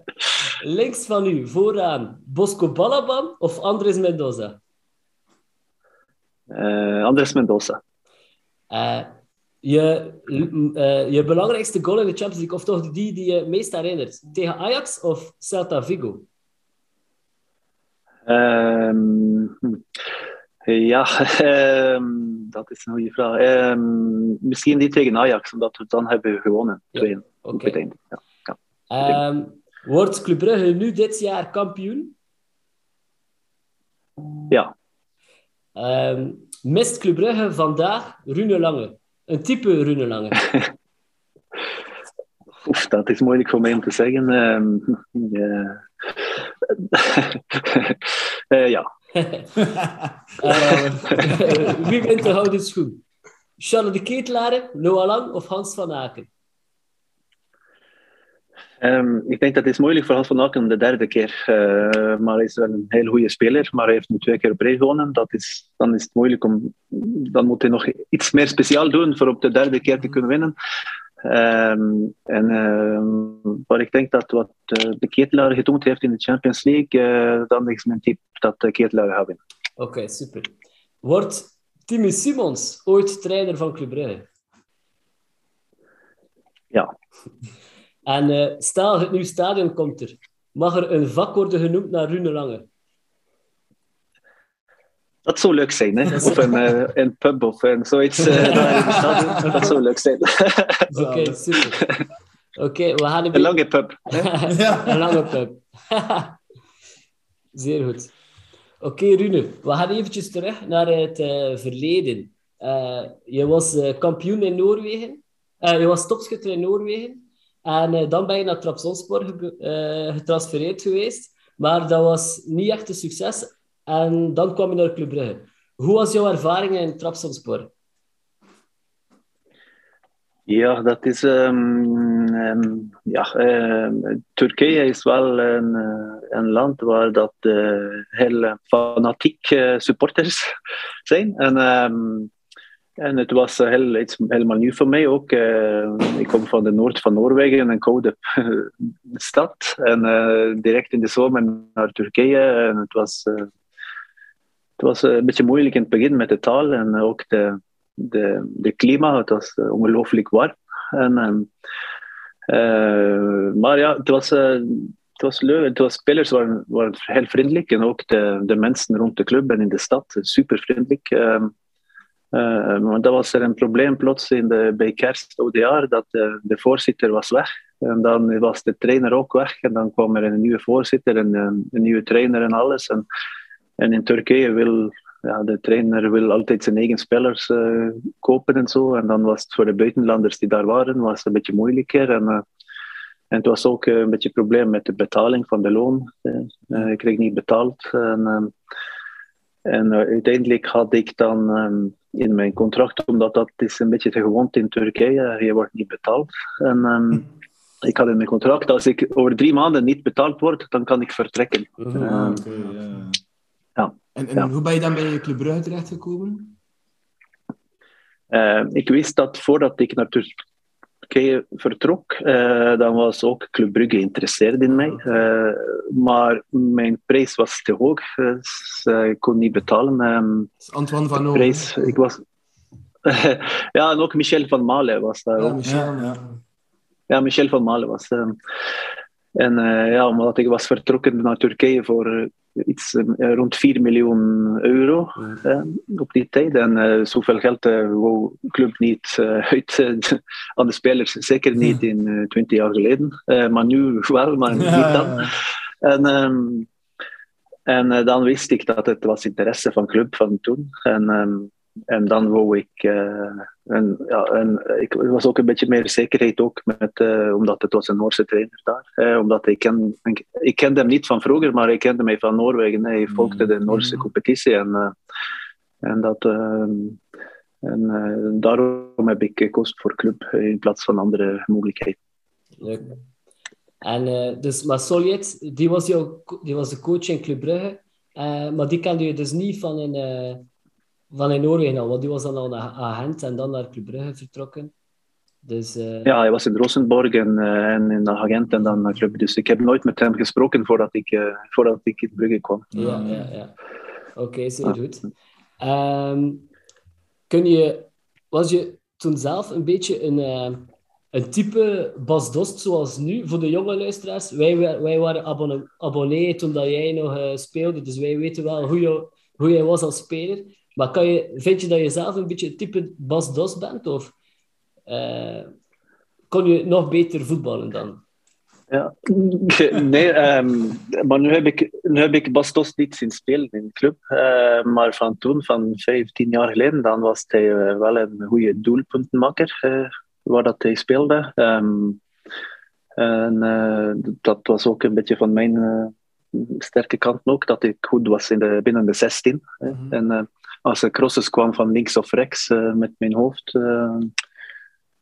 links van u, vooraan, Bosco Balaban of Andres Mendoza? Andres Mendoza. Je, eh, je belangrijkste goal in de Champions League, of toch die die je meest herinnert? Tegen Ajax of Celta Vigo? Ehm, hm. ja, ehm, dat is een goede vraag. Ehm, misschien niet tegen Ajax, omdat we dan hebben gewonnen. Ja, 2-1 Oké. op het einde. Ja. Wordt Club Brugge nu dit jaar kampioen? ja. Mist Club Brugge vandaag Rune Lange? Een type Rune Lange. Oef, dat is moeilijk voor mij om te zeggen. Ehm, ja. Eh, ja. Eh, wie wint de houten schoen? Charles de Noah Lang of Hans van Aken? Ehm, ik denk dat het is moeilijk voor Hans van Aken de derde keer. Eh, maar hij is wel een heel goede speler. Maar hij heeft nu twee keer op rij gewonnen. Dat is, dan is het moeilijk om... Dan moet hij nog iets meer speciaal doen voor op de derde keer te kunnen winnen. Ehm, en ehm, maar ik denk dat wat eh, de Ketelaar gedaan heeft in de Champions League, eh, dan is mijn tip dat de Ketelaar gaat winnen. Oké, super. Wordt Timmy Simons ooit trainer van Club Brugge? Ja. En eh, stel, het nieuwe stadion komt er. Mag er een vak worden genoemd naar Rune Lange? Dat zou leuk zijn, hè? Of een, eh, een pub of een, zoiets. eh, de stad. dat zou leuk zijn. Oké, super. Oké, we gaan een een lange pub. Een lange pub. Zeer goed. Oké, Rune, we gaan eventjes terug naar het verleden. Je was kampioen in Noorwegen. Je was topschutter in Noorwegen. En eh, dan ben je naar Trabzonspor eh, getransfereerd geweest. Maar dat was niet echt een succes. En dan kwam je naar Club Brugge. Hoe was jouw ervaring in Trabzonspor? Ja, dat is. ehm, ehm, ja, ehm, Turkije is wel een, eh, een land waar dat eh, heel fanatiek supporters zijn. En, en het was eh, iets helemaal nieuw voor mij ook. Eh, ik kom van de noord van Noorwegen, een koude stad. En eh, direct in de zomer naar Turkije. En het was, het was een beetje moeilijk in het begin met de taal en ook de de, de. Het was ongelooflijk warm. En, ehm, eh, maar ja, het was, het was leuk. Het was, spelers waren, waren heel vriendelijk. En ook de, de mensen rond de club en in de stad, super vriendelijk. Ehm, eh, maar dat was er een probleem plots in de, bij kerst, oudjaar, dat de, de voorzitter was weg. En dan was de trainer ook weg. En dan kwam er een nieuwe voorzitter en een, een nieuwe trainer en alles. En, en in Turkije wil ja, de trainer wil altijd zijn eigen spelers eh, kopen en zo. En dan was het voor de buitenlanders die daar waren, was een beetje moeilijker. En, eh, en het was ook eh, een beetje een probleem met de betaling van de loon. Eh, eh, ik kreeg niet betaald. En, en eh, uiteindelijk had ik dan ehm, in mijn contract, omdat dat is een beetje te gewond in Turkije, je wordt niet betaald. En ehm, ik had in mijn contract, als ik over drie maanden niet betaald word, dan kan ik vertrekken. Ah, Ehm, ja. En, en Ja. hoe ben je dan bij Club Brugge terechtgekomen? Eh, ik wist dat voordat ik naar Turkije ikke fortrukk. Eh, de var også Klubb Brygge interessert i meg. Eh, men min pris var så høy, eh, så jeg kunne ikke betale. Antoine van pris, ja, nok Michel van Male var det. Ja, Michel, ja. ja, Michel van Male var det. En eh, ja, omdat ik was vertrokken naar Turkije voor eh, iets eh, rond 4 miljoen euro eh, op die tijd. En eh, zoveel geld eh wou de club niet uit aan de spelers. Zeker niet in eh 20 jaar geleden. Maar nu wel, maar niet dan. En, ehm, en dan wist ik dat het was interesse van club van toen. En, ehm, en dan wou ik... eh, en, ja, en ik was ook een beetje meer zekerheid ook, met, eh, omdat het was een Noorse trainer daar. Eh, omdat ik, ken, ik, ik kende hem niet van vroeger, maar ik kende mij van Noorwegen. Hij volgde de Noorse competitie. En, eh, en, dat, en daarom heb ik gekozen voor club in plaats van andere mogelijkheden. Leuk. En dus, maar Soljet, die was, jouw, die was de coach in Club Brugge. Maar die kende je dus niet van eh, van in Noorwegen al, want die was dan al naar agent en dan naar Club Brugge vertrokken. Dus, eh, Ja, hij was in Rosenborg en, eh, en in de agent en dan naar club. Dus ik heb nooit met hem gesproken voordat ik, eh, voordat ik in Brugge kwam. Ja, ja, ja. Oké, zeer goed. Ehm, kun je, was je toen zelf een beetje een, eh, een type Bas Dost zoals nu voor de jonge luisteraars? Wij, wij waren abonne- abonnee toen dat jij nog speelde, dus wij weten wel hoe, je, hoe jij was als speler. Maar kan je, vind je dat je zelf een beetje het type Bas Dost bent? Of eh, kon je nog beter voetballen dan? Ja. Nee, ehm, maar nu heb, ik, nu heb ik Bastos niet zien spelen in de club. Eh, maar van toen, van 15 jaar geleden, dan was hij eh, wel een goede doelpuntenmaker waar dat hij speelde. Ehm, en eh, dat was ook een beetje van mijn sterke kant ook, dat ik goed was in de, binnen de 16. hè. En eh, als er crosses kwam van links of rechts eh, met mijn hoofd eh,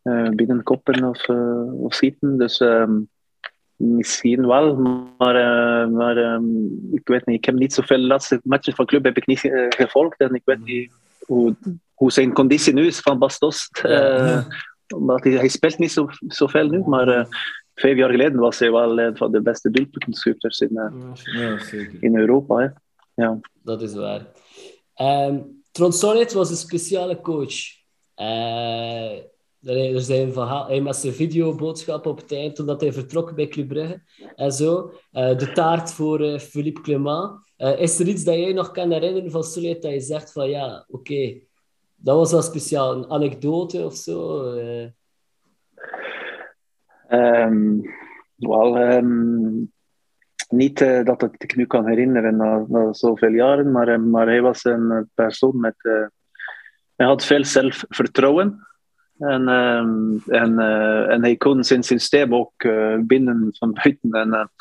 eh, binnenkoppen of, of schieten. Dus ehm, Misschien wel, maar, eh, maar ehm, ik weet niet. Ik heb niet zoveel laatste matches van club heb ik niet gevolgd en ik weet niet hoe, hoe zijn conditie nu is van Bastos. Omdat hij, hij speelt niet zo, zoveel nu, maar vijf jaar geleden was hij wel een van de beste doelpuntenschutters in, Ja, in Europa. Hè. Ja. Dat is waar. Ehm Trond Solid was een speciale coach. Eh, er zijn verhaal, hij met zijn videoboodschap op het eind, toen hij vertrok bij Club Brugge en zo. Eh, de taart voor eh, Philippe Clement. Is er iets dat jij nog kan herinneren van Solid dat je zegt van ja, oké, dat was wel speciaal. Een anekdote of zo? eh? Ehm, wel, ehm, niet eh, dat ik nu kan herinneren na, zoveel jaren, maar, eh, maar hij was een eh, persoon met. hij had veel zelfvertrouwen. En, en, en hij kon zijn systeem ook binnen van buiten. En,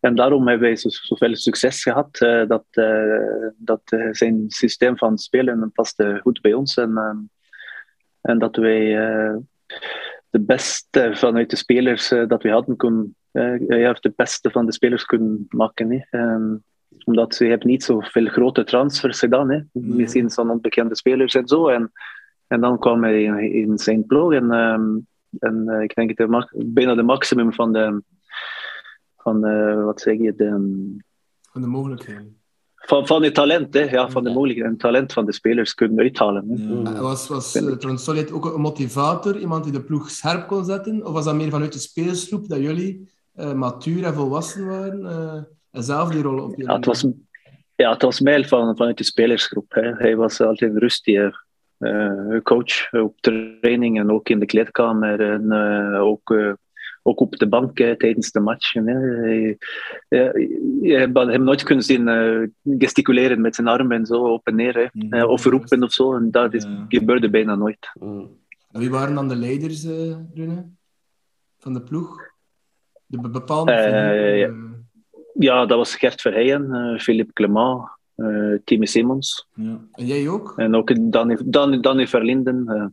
en daarom hebben wij zo, zoveel succes gehad. eh, dat dat zijn systeem van spelen paste goed bij ons. En, en dat wij de beste vanuit de spelers dat we hadden kunnen, eh, ja, de beste van de spelers kunnen maken. Hè. Ehm, omdat ze hebben niet zoveel grote transfers gedaan. Hè. Misschien zo'n onbekende spelers en zo. En, en dan kwam hij in, in zijn ploeg. En, ehm, en eh, ik denk de, ma- bijna de maximum van de, van de, wat zeg je, de, Van de mogelijkheden. van, van het talent, hè, ja, van de mogelijkheden, het talent van de spelers kunnen uithalen. Hè. Eh, Was, was uh, Trond Solid ook een motivator, iemand die de ploeg scherp kon zetten? Of was dat meer vanuit de spelersgroep dat jullie eh, matuur en volwassen waren eh, en zelf die rol op jullie? Ja, het was, ja, het was mij van, vanuit de spelersgroep. Hè. Hij was altijd een rustige eh, coach op training en ook in de kleedkamer en eh, ook, eh, ook op de bank eh, tijdens de matchen. Hè. Hij, ja, je hebt hem nooit kunnen zien eh, gesticuleren met zijn armen en zo op en neer. Hè. Mhm. Eh, of roepen of zo. En dat is, Ja. gebeurde bijna nooit. Mm. Wie waren dan de leiders, eh Rune? Van de ploeg? De be- bepaalde Eh, ja. eh, Ja, dat was Gert Verheijen, eh, Philippe Clement, eh Timmy Simmons. Ja. En jij ook? En ook Danny, Danny, Danny Verlinden. eh.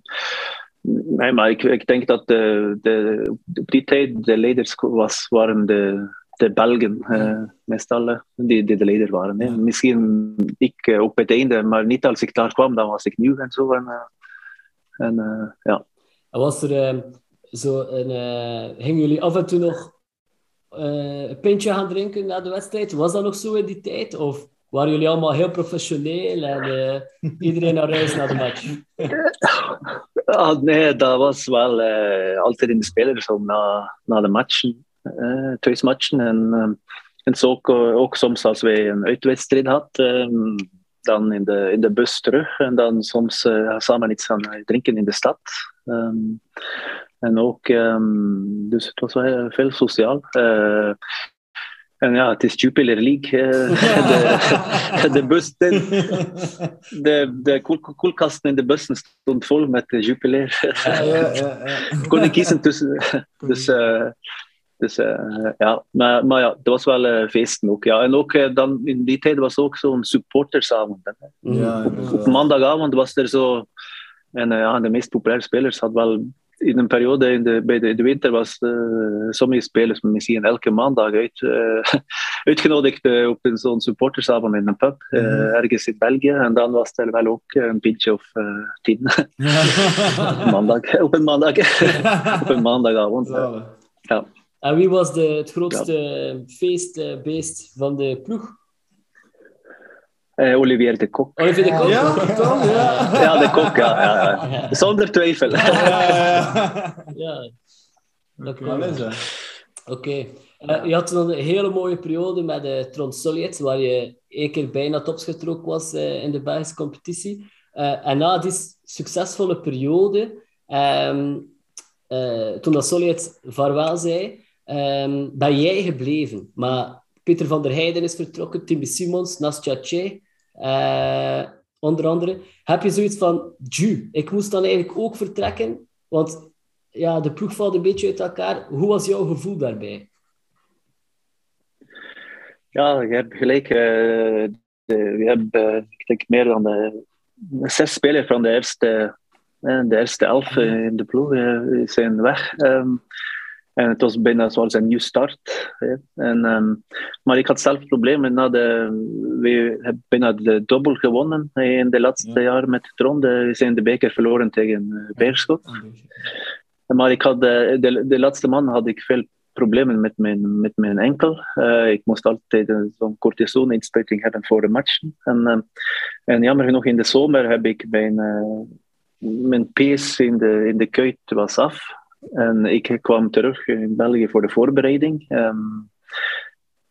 nee, maar ik, ik denk dat de, de, op die tijd de leiders was, waren de, de Belgen, eh, meestal, die, die de leider waren. Hè. Ja. Misschien ik eh, op het einde, maar niet als ik daar kwam, dan was ik nieuw en zo. En, eh, en ja. En was er eh, zo een... gingen jullie af en toe nog eh, een pintje gaan drinken na de wedstrijd? Was dat nog zo in die tijd? Of waren jullie allemaal heel professioneel en eh, iedereen naar huis na de match? Ah, nee, dat was wel eh, altijd in de spelers na, na de matchen, eh thuismatchen. En, eh, en zo ook, ook soms als wij een uitwedstrijd hadden, eh, dan in de, in de bus terug. En dan soms samen iets gaan drinken in de stad. Ehm, en ook, ehm, dus het was wel heel veel sociaal. Eh, en ja, het is Jupiler League. eh, de, de bus, de, de, de koel- koelkasten in de bussen stond vol met Jupiler. Ja, ja, kon ik kiezen tussen. Dus, eh, dus eh, ja, maar, maar ja, dat was wel eh feesten ook. Ja. En ook eh, dan in die tijd was ook zo'n supportersavond. Hè. Ja, Op inderdaad. maandagavond was er zo. En eh, ja, de meest populaire spelers hadden wel in een periode in de, bij de, de winter was uh, sommige spelers misschien elke maandag uit, uh, uitgenodigd uh, op een zo'n supportersavond in een pub, mm -hmm. ergens in België. En dan was er wel ook een pintje of tien. maandag, op een maandag. op een maandagavond. ja. En wie was de, het grootste feestbeest van de ploeg? Uh, Olivier de Kok. Olivier de Kok? Ja, ja. ja, de Kok, ja. ja, ja. Zonder twijfel. Ja, dat Wel kan. Oké. Eh, je had dan een hele mooie periode met de Tron Solid, waar je één keer bijna topschutter was uh, in de Belgische competitie. Uh, en na die succesvolle periode, um, toen dat Solid vaarwel zei, um, ben jij gebleven. Maar Peter van der Heijden is vertrokken, Timmy Simons, Nastja Tje, onder andere. Heb je zoiets van, ju, ik moest dan eigenlijk ook vertrekken, want ja, de ploeg valt een beetje uit elkaar. Hoe was jouw gevoel daarbij? Ja, je hebt gelijk. Uh, de, we hebben, uh, ik denk, meer dan de, zes spelers van de eerste, de eerste elf in de ploeg zijn weg. Um, en het was bijna zoals een nieuw start. En, um, maar ik had zelf problemen. Na de, we hebben bijna de dubbel gewonnen in de laatste ja. jaren met Tron. We zijn de beker verloren tegen Beerschot. Maar ik had de, de, de laatste maand had ik veel problemen met mijn, met mijn enkel. Uh, ik moest altijd zo'n cortisone-inspuiting hebben voor de matchen. En, uh, en jammer genoeg in de zomer heb ik mijn, uh, mijn pees in de, in de kuit was af. En ik kwam terug in België voor de voorbereiding. Um,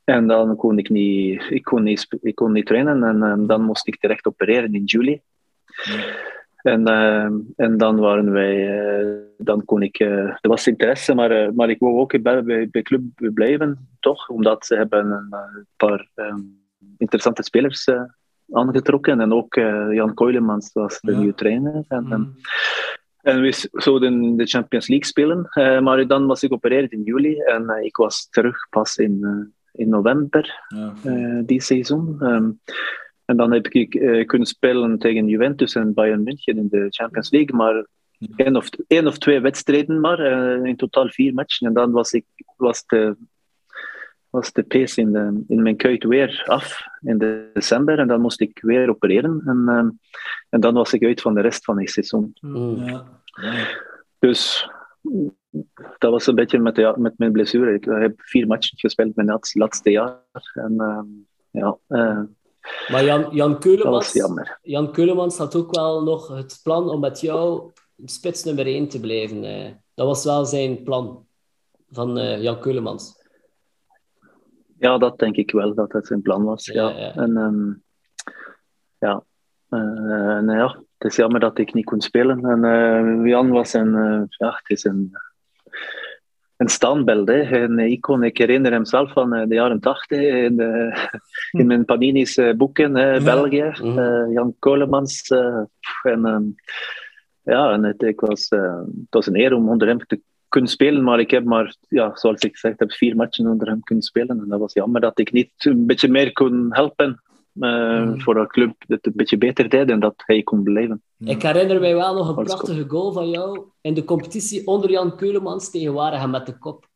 en dan kon ik niet, ik kon niet, ik kon niet trainen. En um, dan moest ik terecht opereren in juli. En, uh, en dan waren wij, uh, dan kon ik, uh, er was interesse, maar, uh, maar ik wou ook bij, bij, bij club blijven, toch? Omdat ze hebben een paar um, interessante spelers aangetrokken. En ook Jan Koilemans was de ja. nieuwe trainer. En, mm. En we zouden de Champions League spelen, maar dan was ik geopereerd in juli en ik was terug pas in, in november ja. die seizoen. Um, en dan heb ik uh, kunnen spelen tegen Juventus en Bayern München in de Champions League. Maar één of, één of twee wedstrijden maar. Uh, in totaal vier matchen. En dan was, ik, was, de, was de pace in, de, in mijn kuit weer af in de december. En dan moest ik weer opereren. En, uh, en dan was ik uit van de rest van het seizoen. Ja. Dus dat was een beetje met, de, met mijn blessure. Ik heb vier matchen gespeeld mijn laatste jaar. En ja... Maar Jan, Jan, Keulemans, Jan Keulemans had ook wel nog het plan om met jou spits nummer 1 te blijven. Dat was wel zijn plan van uh, Jan Keulemans. Ja, dat denk ik wel, dat het zijn plan was. Ja, ja. ja. En um, ja, uh, nou ja, het is jammer dat ik niet kon spelen. En uh, Jan was een, ja, het is een een standbeeld. Hè. Een icoon. Ik herinner hem zelf van de jaren tachtig in, de, in mijn Panini's boeken, ja. België. Uh, Jan Kolemans. Uh, en, um, ja, en het, ik was, uh, het was een eer om onder hem te kunnen spelen, maar ik heb maar, ja, zoals ik gezegd heb, vier matchen onder hem kunnen spelen. En dat was jammer dat ik niet een beetje meer kon helpen. Uh, mm. voor de club het een beetje beter deed en dat hij kon blijven. Ik herinner mij wel nog een prachtige goal van jou in de competitie onder Jan Keulemans tegen Waregem met de kop.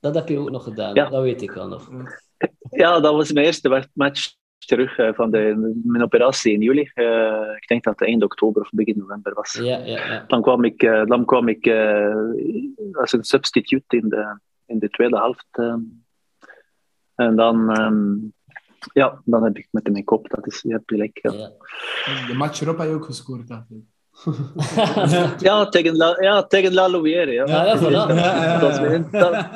Dat heb je ook nog gedaan, ja. dat weet ik wel nog. Ja, dat was mijn eerste match terug uh, van de, mijn operatie in juli. Uh, ik denk dat het eind oktober of begin november was. Ja, ja, ja. Dan kwam ik, dan kwam ik als een substituut in de, in de tweede helft. en dan... Um, ja, dan heb ik met mijn kop, dat is, je hebt gelijk. Ja. Ja. De match erop heb je ook gescoord, dacht ik. ja, tegen La, ja, tegen La Louvière. Ja. Ja, ja, voilà. dat, was mijn, dat,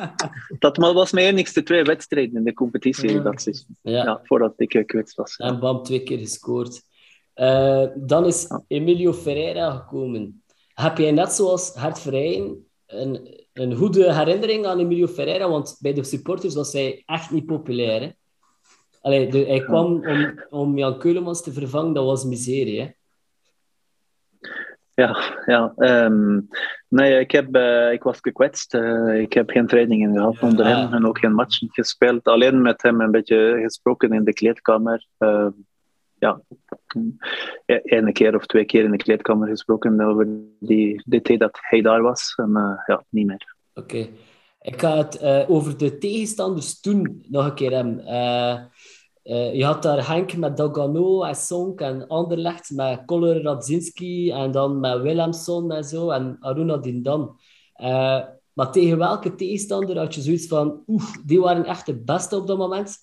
dat, was mijn enigste twee wedstrijden in de competitie dat seizoen. Ja. voordat ik gekwetst was. En bam, twee keer gescoord. Uh, dan is Emilio Ferreira gekomen. Heb jij net zoals Vrijen een, een goede herinnering aan Emilio Ferreira? Want bij de supporters was hij echt niet populair. Hè? Allee, de, hij kwam om, om Jan Keulemans te vervangen, dat was miserie, hè? Ja, ja. Um, nee, ik, heb, uh, ik was gekwetst. Uh, ik heb geen trainingen gehad ja, onder hem en ook geen matchen gespeeld. Alleen met hem een beetje gesproken in de kleedkamer. Uh, ja, een keer of twee keer in de kleedkamer gesproken over die, de tijd dat hij daar was. En uh, ja, niet meer. Oké. Ik ga het uh, over de tegenstanders toen nog een keer hebben. Uh, uh, je had daar Henk met Dogano en Sonk en Anderlecht met Koller Radzinski en dan met Willemson en zo en Aruna Dindan. maar tegen welke tegenstander had je zoiets van, oeh, die waren echt de beste op dat moment?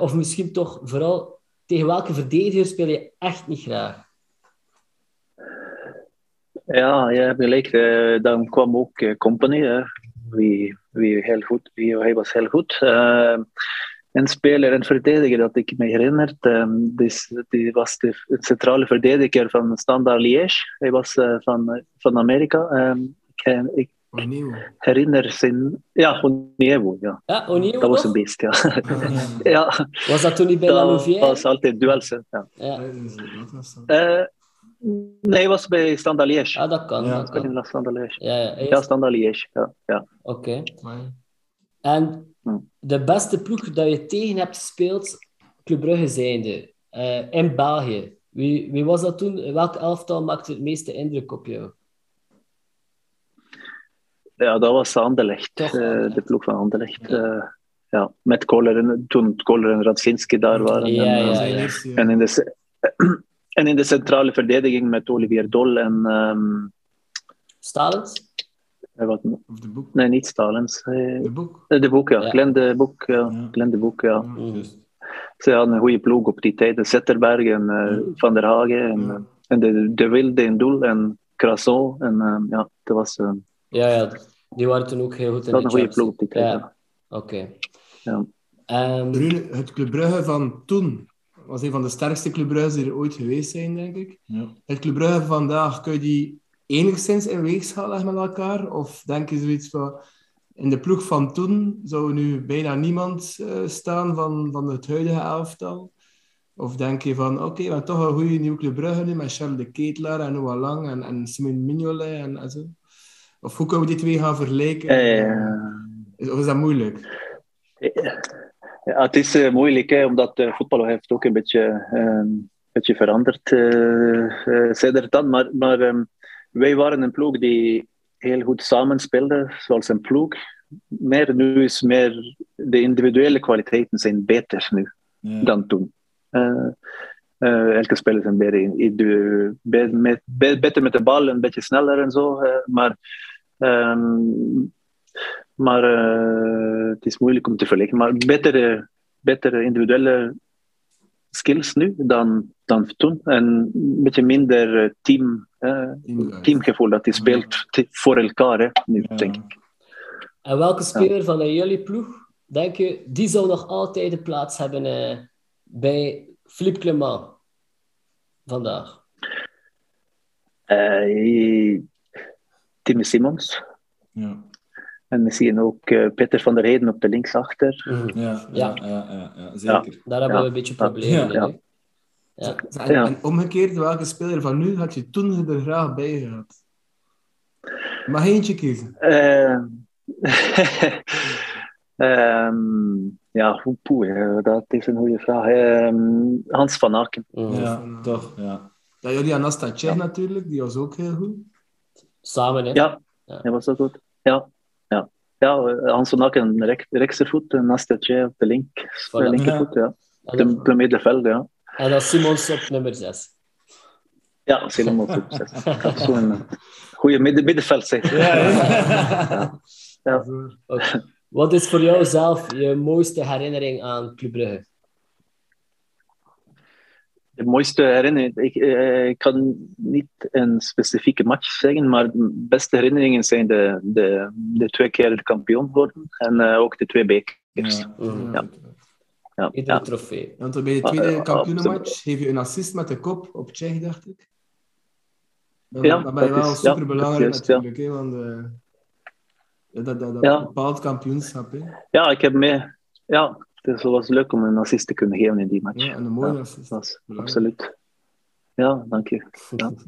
of misschien toch vooral tegen welke verdediger speel je echt niet graag? Ja, je hebt gelijk. Uh, dan kwam ook uh, Company, uh, wie, wie, heel goed, wie, hij was heel goed. Een speler en verdediger dat ik me herinner, um, die, die, was de centrale verdediger van Standard Liège. Hij was van, van Amerika. Um, ik, ik herinner zijn... Ja, Oniewo, ja. Ja, Dat was een beest, ja. ja. Was dat toen niet bij? Dat was altijd duels, ja. ja. Uh, nee, hij was bij Standard Liège. Ah, dat kan. Ja, dat kan. in Standard Liège. Ja, ja, ja Standard Liège, ja. ja. Oké. Okay. En de beste ploeg dat je tegen hebt gespeeld, Club Brugge zijnde, uh, in België. Wie, wie was dat toen? Welk elftal maakte het meeste indruk op jou? Ja, dat was Anderlecht, uh, de ploeg van Anderlecht. Ja. Uh, ja, met Koller en, toen Koller en Radzinski daar waren. Ja, en, ja, ja. en, in de, en in de centrale verdediging met Olivier Dol en... Um, Stalens? Wat, of de boek? Nee, niet Stalens. De boek? De boek, ja. ja. Glenn de Boek, ja. ja. Glenn de Boek, ja. ja Ze hadden een goede ploeg op die tijd. Zetterberg en uh, Van der Hagen en, en de, de Wilde in doel en Crasson. En uh, ja, dat was... Uh, ja, ja, die waren toen ook heel goed in dat de een goede ploeg op die tijd. Ja. Oké. Okay. Ja. Um, Brune, het Club Brugge van toen was een van de sterkste Club Brugge's die er ooit geweest zijn, denk ik. Ja. Het Club Brugge van vandaag, kun je die enigszins in weegschaal leggen met elkaar? Of denk je zoiets van... In de ploeg van toen zou nu bijna niemand uh, staan van, van het huidige elftal? Of denk je van, oké, okay, we hebben toch een goede nieuwe Brugge nu met Charles de Ketelaar en Noah Lang en, en Simon Mignolet en, en zo? Of hoe kunnen we die twee gaan vergelijken? Uh, of is dat moeilijk? Ja, het is uh, moeilijk, hè, omdat voetbal heeft ook een beetje, um, beetje veranderd uh, sinds dan. Maar, maar um, wij waren een ploeg die heel goed samenspeelde, zoals een ploeg. Meer nu is meer de individuele kwaliteiten zijn beter nu ja. dan toen. elke speler is beter, met, beter met de bal, een beetje sneller en zo. maar um, maar het is moeilijk om te vergelijken. Maar betere, betere individuele skills nu dan, dan toen. En een beetje minder team, uh, teamgevoel dat hij speelt ja. voor elkaar hè, nu, ja. denk ik. En welke speler van jullie ploeg, denk je, die zou nog altijd de plaats hebben uh, bij Philippe Clement vandaag? Timmy Simons. Ja. En misschien ook uh, Peter van der Heden op de linksachter. Mm. Ja, ja, ja, ja, ja, zeker. Daar hebben we een beetje problemen ja. in. Ja. En, en, omgekeerd, welke speler van nu had je toen er graag bij gehad? Mag eentje kiezen? Uh, um, ja, poeh, dat is een goede vraag. Um, Hans van Aken. Mm. Ja, toch, ja. Ja, jullie Anastasia natuurlijk, die was ook heel goed. Samen, hè? Ja, ja. dat was ook goed. Ja, ja. ja Hans van Aken, rek, rechtervoet, en Anastasia op de link, Voilà. linkervoet, ja. De, de middenveld, ja. En dan Simons op nummer 6. Ja, Simons op 6. Dat is zo'n goede midden, middenveld, zeg. Ja, ja. ja. Wat is voor jou zelf je mooiste herinnering aan Club Brugge? De mooiste herinnering, ik, eh, ik kan niet een specifieke match zeggen, maar de beste herinneringen zijn de, de, de twee keer de kampioen worden en uh, ook de twee bekers. Ja. Mm. Ja. Ja. Iedere Ja. trofee. Want bij de Ah, tweede kampioenenmatch geef je een assist met de kop op Tsjech, dacht ik. Dan, Ja, dan ben je dat wel super belangrijk dat natuurlijk, hè, want eh, ja, dat, dat, dat Ja. bepaalt kampioenschap. Ja, ik heb mee. Ja, het was leuk om een assist te kunnen geven in die match. Ja, en een mooie Ja, assist. Was absoluut. Ja, dank je. Ja.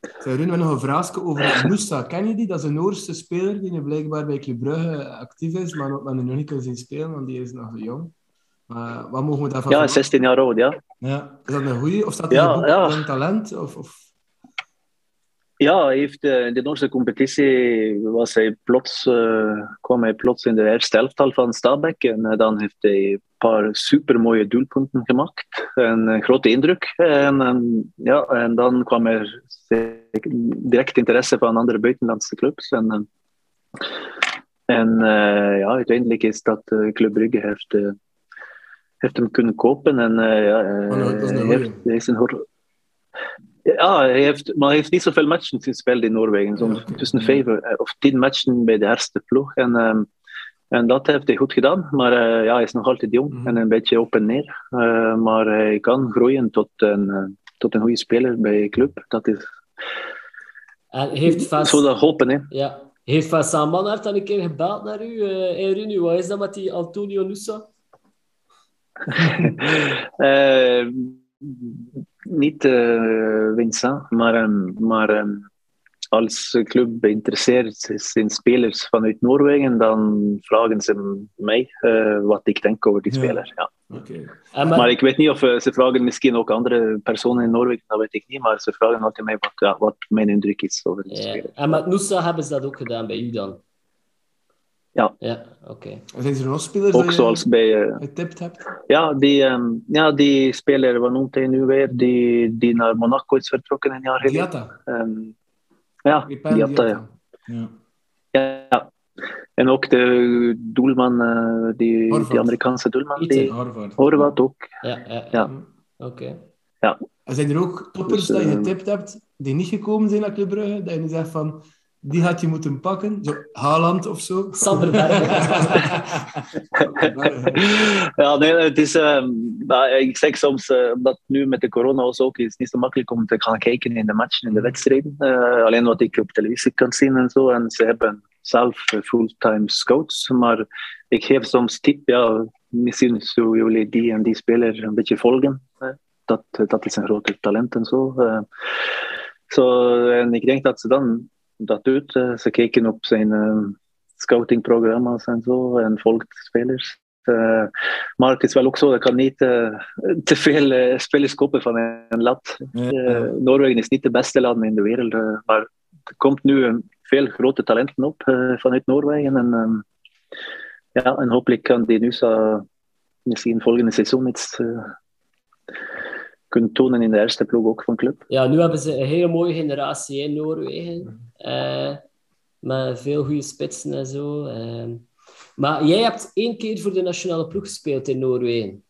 We hebben nog een vraagje over Moussa. Ken je die? Dat is een Noorse speler die nu blijkbaar bij Club Brugge actief is, maar, maar nu nog niet kan zien spelen, want die is nog jong. Maar wat mogen we daarvan Ja, verwachten? 16 jaar oud, ja. Ja. Is dat een goeie? Of staat hij Ja, in het boek ja. van talent? Of, of... Ja, hij heeft, eh, in de Noorse competitie was hij plots, eh, kwam hij plots in de eerste elftal van Stabæk. En eh, dan heeft hij een paar supermooie doelpunten gemaakt. En een grote indruk. En, en, ja, en dan kwam er direct interesse van andere buitenlandse clubs. En, en ja, uiteindelijk is dat Club Brugge heeft, heeft hem kunnen kopen. En ja, Oh, dat is een hij, goeie. heeft, hij is een hor- ja, hij heeft, maar hij heeft niet zoveel matchen gespeeld in Noorwegen. Zo'n Ja, tussen vijf eh, of tien matchen bij de eerste ploeg. En, ehm, en dat heeft hij goed gedaan. Maar eh, ja, hij is nog altijd jong Mhm. en een beetje op en neer. Eh, maar hij kan groeien tot een, tot een goede speler bij een club. Dat is En heeft zo Vincent, dat hopen. Hè. ja, heeft Manhart dan een keer gebeld naar u? eh hey Runu, wat is dat met die Antonio Nusa? Niet eh, Vincent, maar, ehm, maar ehm, als club geïnteresseerd is in spelers vanuit Noorwegen, dan vragen ze mij eh, wat ik denk over die Ja. speler. Ja. En met, Maar ik weet niet of eh, ze vragen misschien ook andere personen in Noorwegen, dat weet ik niet, maar ze vragen altijd mij wat, ja, wat mijn indruk is over die ja, speler. en met Nusa hebben ze dat ook gedaan bij u dan? Ja. Ja, oké. Zijn er nog spelers Ook dat zoals je bij, eh, getipt hebt? ja, die, ehm, ja, die speler, wat noemt hij nu weer, die, die naar Monaco is vertrokken een jaar geleden. Diatta. Ehm, ja, Diatta, ja. Ja. Ja. En ook de doelman, eh, die, die Amerikaanse doelman, Iten. die Harvard. Horvath ook. Ja, ja, Ja. oké. En zijn er ook toppers Dus, dat je eh, getipt hebt die niet gekomen zijn naar Club Brugge? Dat je nu zegt van, die had je moeten pakken? Zo, Haaland of zo? Sander ja, nee, het is, ehm, ik zeg soms, eh, omdat nu met de corona was ook, is het niet zo makkelijk om te gaan kijken in de matchen, in de wedstrijden. Eh, alleen wat ik op televisie kan zien en zo. En ze hebben zelf eh, fulltime scouts, maar ik geef soms tip, ja, misschien zo jullie die en die speler een beetje volgen. dat, dat is een groter talent en zo. Zo en ik denk dat ze dan dat doet. Eh, ze kijken op zijn eh, scoutingprogramma's en zo en volgt spelers. Eh, maar het is wel ook zo, ik kan niet te veel spelers kopen van een lat. Noorwegen is niet de beste land in de wereld, maar er komt nu veel grote talenten op vanuit Noorwegen. En, ehm, ja, en hopelijk kan die nu zo misschien volgende seizoen iets kunnen tonen in de eerste ploeg ook van club. Ja, nu hebben ze een hele mooie generatie in Noorwegen. Eh, met veel goede spitsen en zo. Eh, maar jij hebt één keer voor de nationale ploeg gespeeld in Noorwegen.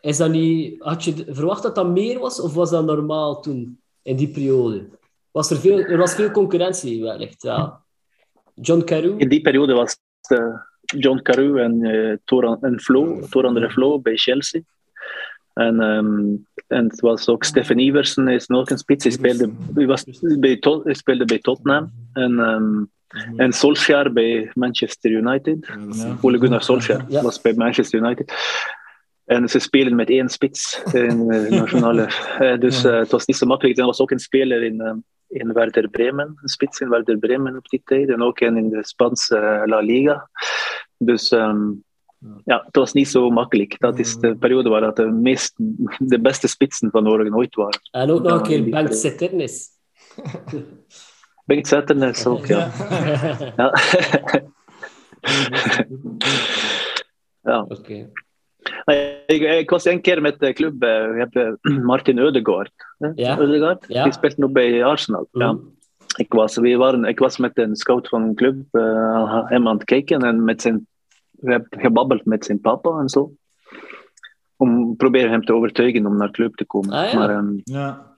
Is dat niet, had je verwacht dat dat meer was, of was dat normaal toen, in die periode? Was er, veel, er was veel concurrentie, wellicht wel. John Carew? In die periode was het, eh, John Carew en, eh Toran, en Flo, Toran de Flo bij Chelsea. En, ehm, en het was ook Stefan Iversen, is nog een spits. Hij speelde, hij was bij, Tot- hij speelde bij Tottenham. En, ehm, en Solskjaer bij Manchester United. Ja. Ole Gunnar Solskjaer Ja. was bij Manchester United. En ze spelen met één spits in de nationale. Eh, dus eh, het was niet zo makkelijk. Er was ook een speler in, eh, in Werder Bremen, een spits in Werder Bremen op die tijd. En ook een in de Spaanse eh, La Liga. Dus ehm, ja, het was niet zo makkelijk. Dat is de periode waar dat de, meest, de beste spitsen van Oregon ooit waren. En ook nog een keer Bengt periode. Setternis. Bengt ook, ja. ja. ja. Oké. Ik, ik was een keer met de club, eh, we hebben Martin Eudegaard. Ja. Eudegaard, Ja. die speelt nu bij Arsenal. Ja. Mhm. Ik, was, we waren, ik was met een scout van een club eh, hem aan het kijken en met zijn, we hebben gebabbeld met zijn papa en zo. Om proberen hem te overtuigen om naar de club te komen. Ah, ja. Maar ehm, Ja.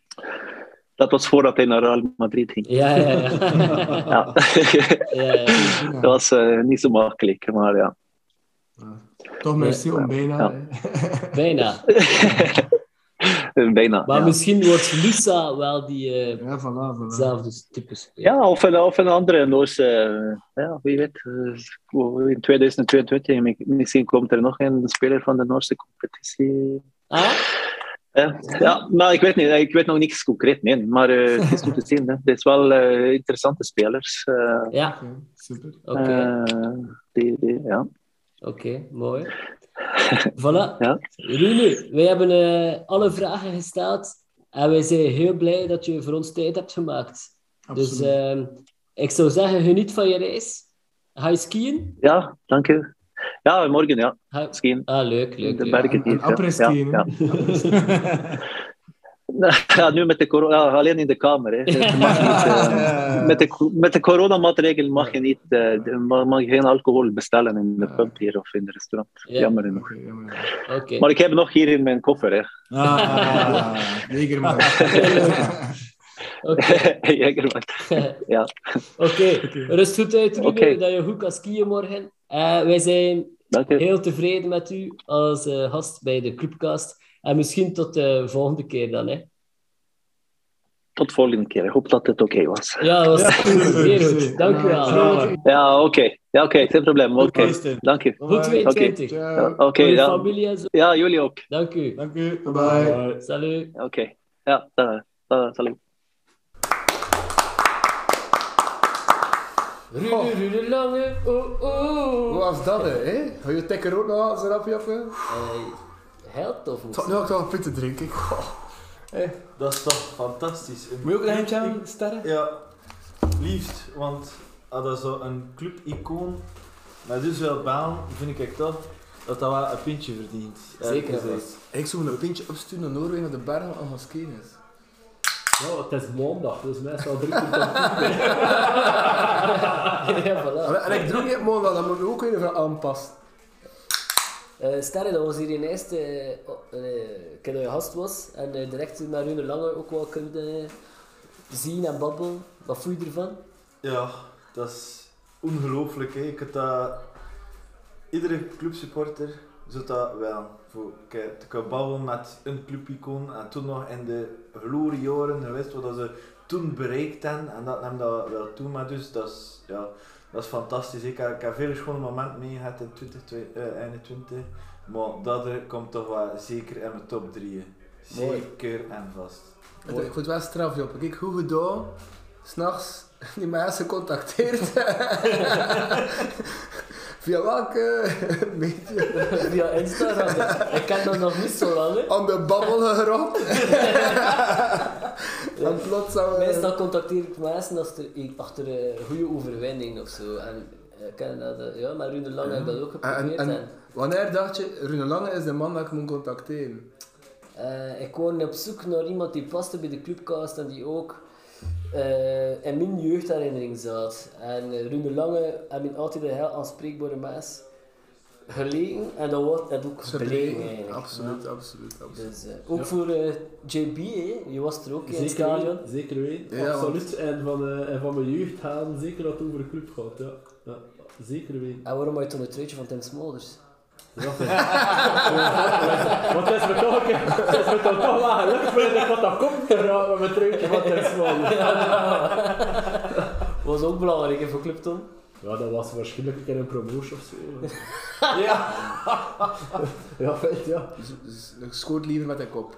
dat was voordat hij naar Real Madrid ging. Ja, ja, ja. Ja. ja, ja. dat was eh, niet zo makkelijk, maar ja. Toch merci om bijna. Bijna. Bijna. Maar ja. misschien wordt Lusa wel die eh, Ja, voilà, voilà. zelfde type speler. Ja, of een, of een andere Noorse, eh, ja, wie weet. eh, In 2022 mi- misschien komt er nog een speler van de Noorse competitie. Ah? Eh, ja, maar ik weet niet, ik weet nog niks concreet, nee. Maar het is goed te zien. Hè. Het is wel interessante spelers. Ja, super. oké. ja. Oké, mooi. Voilà. Ja. Rune, wij hebben eh, alle vragen gesteld en wij zijn heel blij dat je voor ons tijd hebt gemaakt. Dus ehm, ik zou zeggen, geniet van je reis. Ga je skiën? Ja, dank u. Ja, morgen ja. Skiën. Ah, leuk, leuk. De leuk. bergen hier. ja. Ja, nu met de corona, ja, alleen in de kamer. Hè. Niet, eh, met, de, met de coronamaatregelen mag je niet, eh, mag, je geen alcohol bestellen in de pub hier of in de restaurant. Ja. Jammer genoeg. Oké. Maar ik heb nog hier in mijn koffer. Hè. Ah, man. Oké. Ja. Oké, rust goed uit, Oké. dat je goed kan skiën morgen. Eh, wij zijn heel tevreden met u als eh, gast bij de Clubcast. En misschien tot de volgende keer dan, hè. Tot volgende keer. Ik hoop dat het oké was. Ja, dat was goed. Zeer goed. Dank u wel. Ja, oké. Ja, oké. Geen probleem. Oké. Dank u. Goed 22. Ja, Oké, ja. familie en zo. ja, jullie ook. Dank u. Dank u. Bye bye. Salut. Oké. Ja, salut. Rune, Rune Lange. Oh, oh. Hoe was dat, hè? Ga je tekker ook nog eens erop, Jappe? Eh, Helt of Ik zal nu ook een punten drinken. Dat is toch fantastisch. Een Moet je ook een eindje sterren? Ja, liefst. Want als dat zo een clubicoon met dus wel baan, vind ik toch dat dat wel een pintje verdient. Zeker wel. Ik zou een pintje opsturen naar Noorwegen naar de bergen om skiën is. Ja, het is maandag, dus meestal drie tien. ja, voilà. En ik droeg niet morgen, dan moet ik ook weer even aanpassen. Eh Sterre, dat was hier in eerste eh, eh, keer je gast was. En direct naar Rune Lange ook wel kunt eh, zien en babbelen. Wat voel je ervan? Ja, dat is ongelooflijk. Ik heb dat... Iedere clubsupporter zou dat wel. Voor te kunnen babbelen met een clubicoon. En toen nog in de gloriejaren geweest wat ze toen bereikt hebben. En dat neemt dat wel toe. Maar dus dat is, ja, dat is fantastisch. Ik heb, ik heb veel schone momenten meegehad in 2021. Maar dat er komt toch wel zeker in mijn top 3. Mooi. Zeker en vast. Ik vond het wel straf, Job. Kijk, hoe gedaan, s'nachts die mensen contacteert. Via welke medium? Via Instagram. ik ken dat nog niet zo lang. Hè. Aan de babbel geraakt. En plots Meestal contacteer ik mensen als er, achter een goede overwinning of zo. En eh, ik ken dat, eh, ja, met Rune Lange heb ik dat ook geprobeerd. en, En, wanneer dacht je, Rune Lange is de man dat ik moet contacteren? eh, ik was op zoek naar iemand die paste bij de clubcast en die ook eh, in mijn jeugdherinnering zat. En Rune Lange heb ik altijd een heel aanspreekbare mens gelegen en dat wordt het ook gebleken eigenlijk. Absoluut, absoluut, absoluut. Dus, eh, ook voor eh, JB, hè. je was er ook in het Zeker stadion. weten, zeker weten. Ja, Absoluut. En van, eh, en van mijn jeugd gaan zeker dat het over een club gaat. Ja. Ja, zeker weten. En waarom had je toen een truitje van Tim Smolders? Ja, dat is- Want het is me toch, het is me toch toch wel gelukt vind ik wat dat komt te raken met mijn truitje van Tim Smolders. was ook belangrijk hè, voor Club Tom. Ja, dat was waarschijnlijk een keer een promotion of zo. Ja. Ja, je, ja. Dus, dus ik scoort liever met een kop.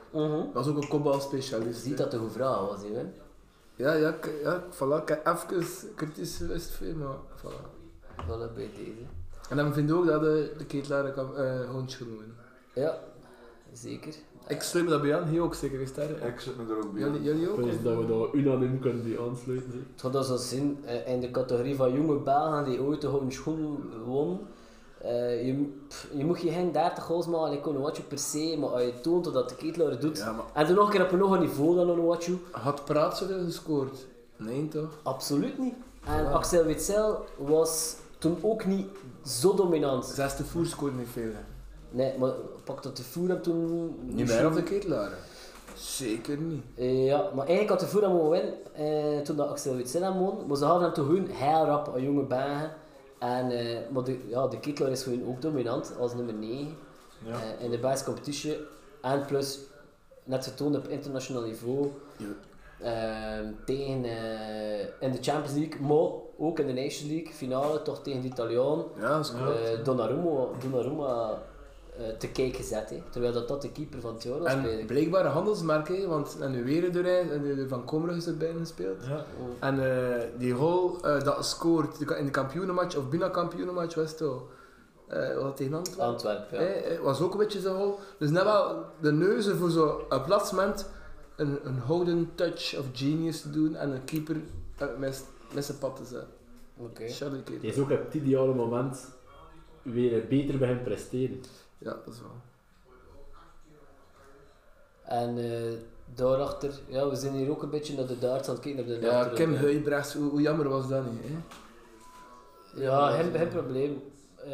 Dat is ook een kopbalspecialist. Je ziet dat de goede vraag was, hè? Ja, ja, ik- ja, voilà. Ik heb even kritisch geweest, veel, maar voilà. Voilà, bij deze. En dan vind ik ook dat de, de ketelaar kan uh, hondje genoemen. Ja, zeker. Ik sluit me dat bij aan, jij ook zeker, is daar? Ik zit me er ook bij. Jullie, jullie ook? Denk dat we daar unaniem kunnen bij aansluiten. Het had dat zo zin eh, in de categorie van jonge Belgen die ooit de gouden schoen won. Eh, je, pff, je moet je geen 30 goals maken in Onuachu per se, maar als je toont dat de ketelaar het doet. Ja, maar En toen nog een keer op een nog een niveau dan Onuachu. had Praat zoveel gescoord? Nee, toch? Absoluut niet. En Ja. Axel Witsel was toen ook niet zo dominant. Zesde voer scoorde niet veel. hè. Nee, maar pak dat de voer hem toen... Niet meer op de ketelaar. hè. Zeker niet. Eh, ja, maar eigenlijk had de voer hem winnen eh, toen dat Axel Witsel hem won. Maar ze hadden hem toch gewoon heel rap aan jonge bagen. En, eh, maar de, ja, de Kittler is gewoon ook dominant als nummer 9 Ja. in de beste competitie. En plus, net getoond op internationaal niveau. Ja. eh, tegen, in de Champions League, maar ook in de Nations League finale, toch tegen de Italiaan. Ja, dat is goed. Donnarumma, Donnarumma te kijken gezet. hè. Terwijl dat, dat de keeper van jaar was. En blijkbaar een handelsmerk, hè, want en nu weer eruit en de Van Komrug is erbij gespeeld. Ja. En eh, die goal eh, dat scoort in de kampioenenmatch of binnen kampioenenmatch was het toch. eh wat tegen Antwerpen. Antwerpen, ja. Eh, eh, was ook een beetje zo. Dus net wel de neuzen voor zo een plaatsmoment een, een houden touch of genius te doen en een keeper eh, met, met zijn pad te zetten. Oké. Keeper. is ook op het ideale moment weer beter bij hem presteren. Ja, dat is wel. En eh, daarachter, ja, we zijn hier ook een beetje naar de darts aan het kijken. Naar de Ja. Kim Huijbrechts, hoe, hoe jammer was dat niet? Hè? Ja, geen, geen probleem. Eh,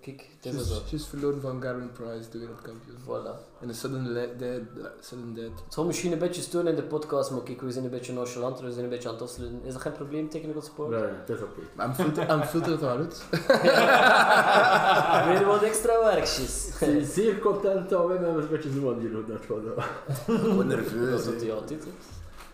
kijk, het is verloren van Garen Price, de wereldkampioen. Voilà. En de sudden dead. Sudden dead. Het zal misschien een beetje storen in de podcast, maar kijk, we zijn een beetje nonchalant, we zijn een beetje aan het tosselen. Is dat geen probleem, technical support? Nee, het is oké. Maar hem filtert, het wel uit. Weer wat extra werkjes. Zeer content dat wij met een beetje zo aan die rood dat van dat. Gewoon Dat nerveus. doet hij altijd.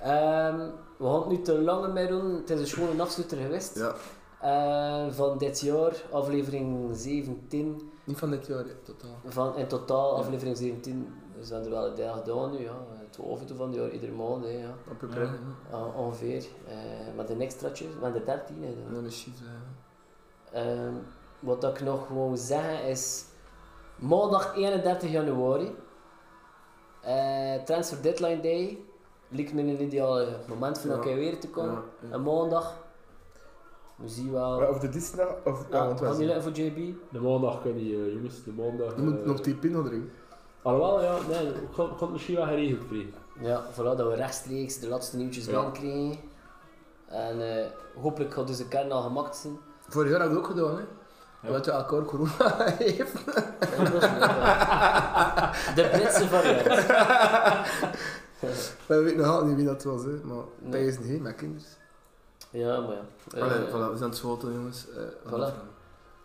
Ehm, we gaan het nu te lang mee doen. Het is een schone afsluiter geweest. Ja, Eh, van dit jaar, aflevering 17. niet van dit jaar, hè, totaal. Van, in totaal, aflevering 17. We zijn er wel een dag gedaan nu. Ja. Het hoofd van het jaar, iedere maand. Hè, ja. Op je. Ja, ongeveer. Eh, met een extraatje, met de 13. Hè, dan. Dan is het, eh, Ehm, wat ik nog wou zeggen is maandag 31 januari, eh, transfer deadline day, lijkt me een ideaal moment voor Ja. een keer weer te komen. ja, ja. Een maandag, we zien wel. Of de dinsdag, of... Ja, want was jullie voor JB? De maandag kan niet, eh, jongens, de maandag. Je moet eh, nog die pin erin. Alhoewel, ja, nee, ik het misschien wel geregeld krijgen. Ja, voilà, dat we rechtstreeks de laatste nieuwtjes Ja. wel krijgen. En eh, hopelijk gaat deze kern al gemaakt zijn. Vorig jaar hebben we het ook gedaan, hè. Ja. Dat we elkaar corona heeft. De Britse variant. We weten nog altijd niet wie dat was, hè. Maar Nee. bij is niet, met kinderen. Ja, maar ja. Eh, Allee, voilà, we zijn aan het schoten, jongens. Eh, Voilà.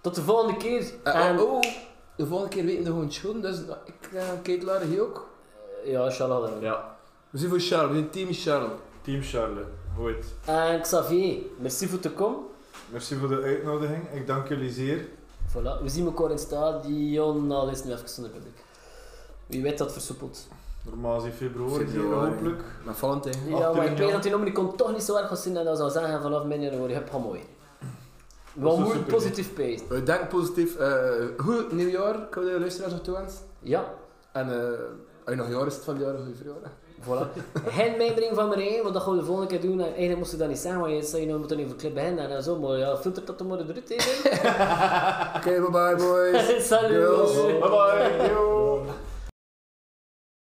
Tot de volgende keer. Eh, En- oh, oh, de volgende keer weten we gewoon schoon, dus ik uh, Lara hier ook. Ja, Charles. Ja. We zijn voor Charles, we zijn team Charles. Team Charles, goed. En Xavier, merci voor te komen. Merci voor de uitnodiging. Ik dank jullie zeer. Voilà, we zien elkaar in het stadion, al is nu even zonder publiek. Wie weet dat versoepelt. Normaal is het februari, Februari. hopelijk. Met Valentijn. Ja, maar ik weet dat die Omnicom toch niet zo erg gaat zijn en dat zou zeggen vanaf min januari, heb ga mooi. Dat Wel is moet super. positief pace. We denken positief. eh goed nieuwjaar, wil de luisteraars nog toewensen. Ja, En eh als je nog jaar is het van het jaar, goede verjaardag. voilà. Geen mijmering van Marijn, want dat gaan we de volgende keer doen. En eigenlijk moest je dat niet zeggen, want je zei je nou moet er niet voor clip beginnen en zo, maar ja, filter dat er maar eruit. hè. Oké, bye bye boys. Salut! Girls. Bye bye. Yo.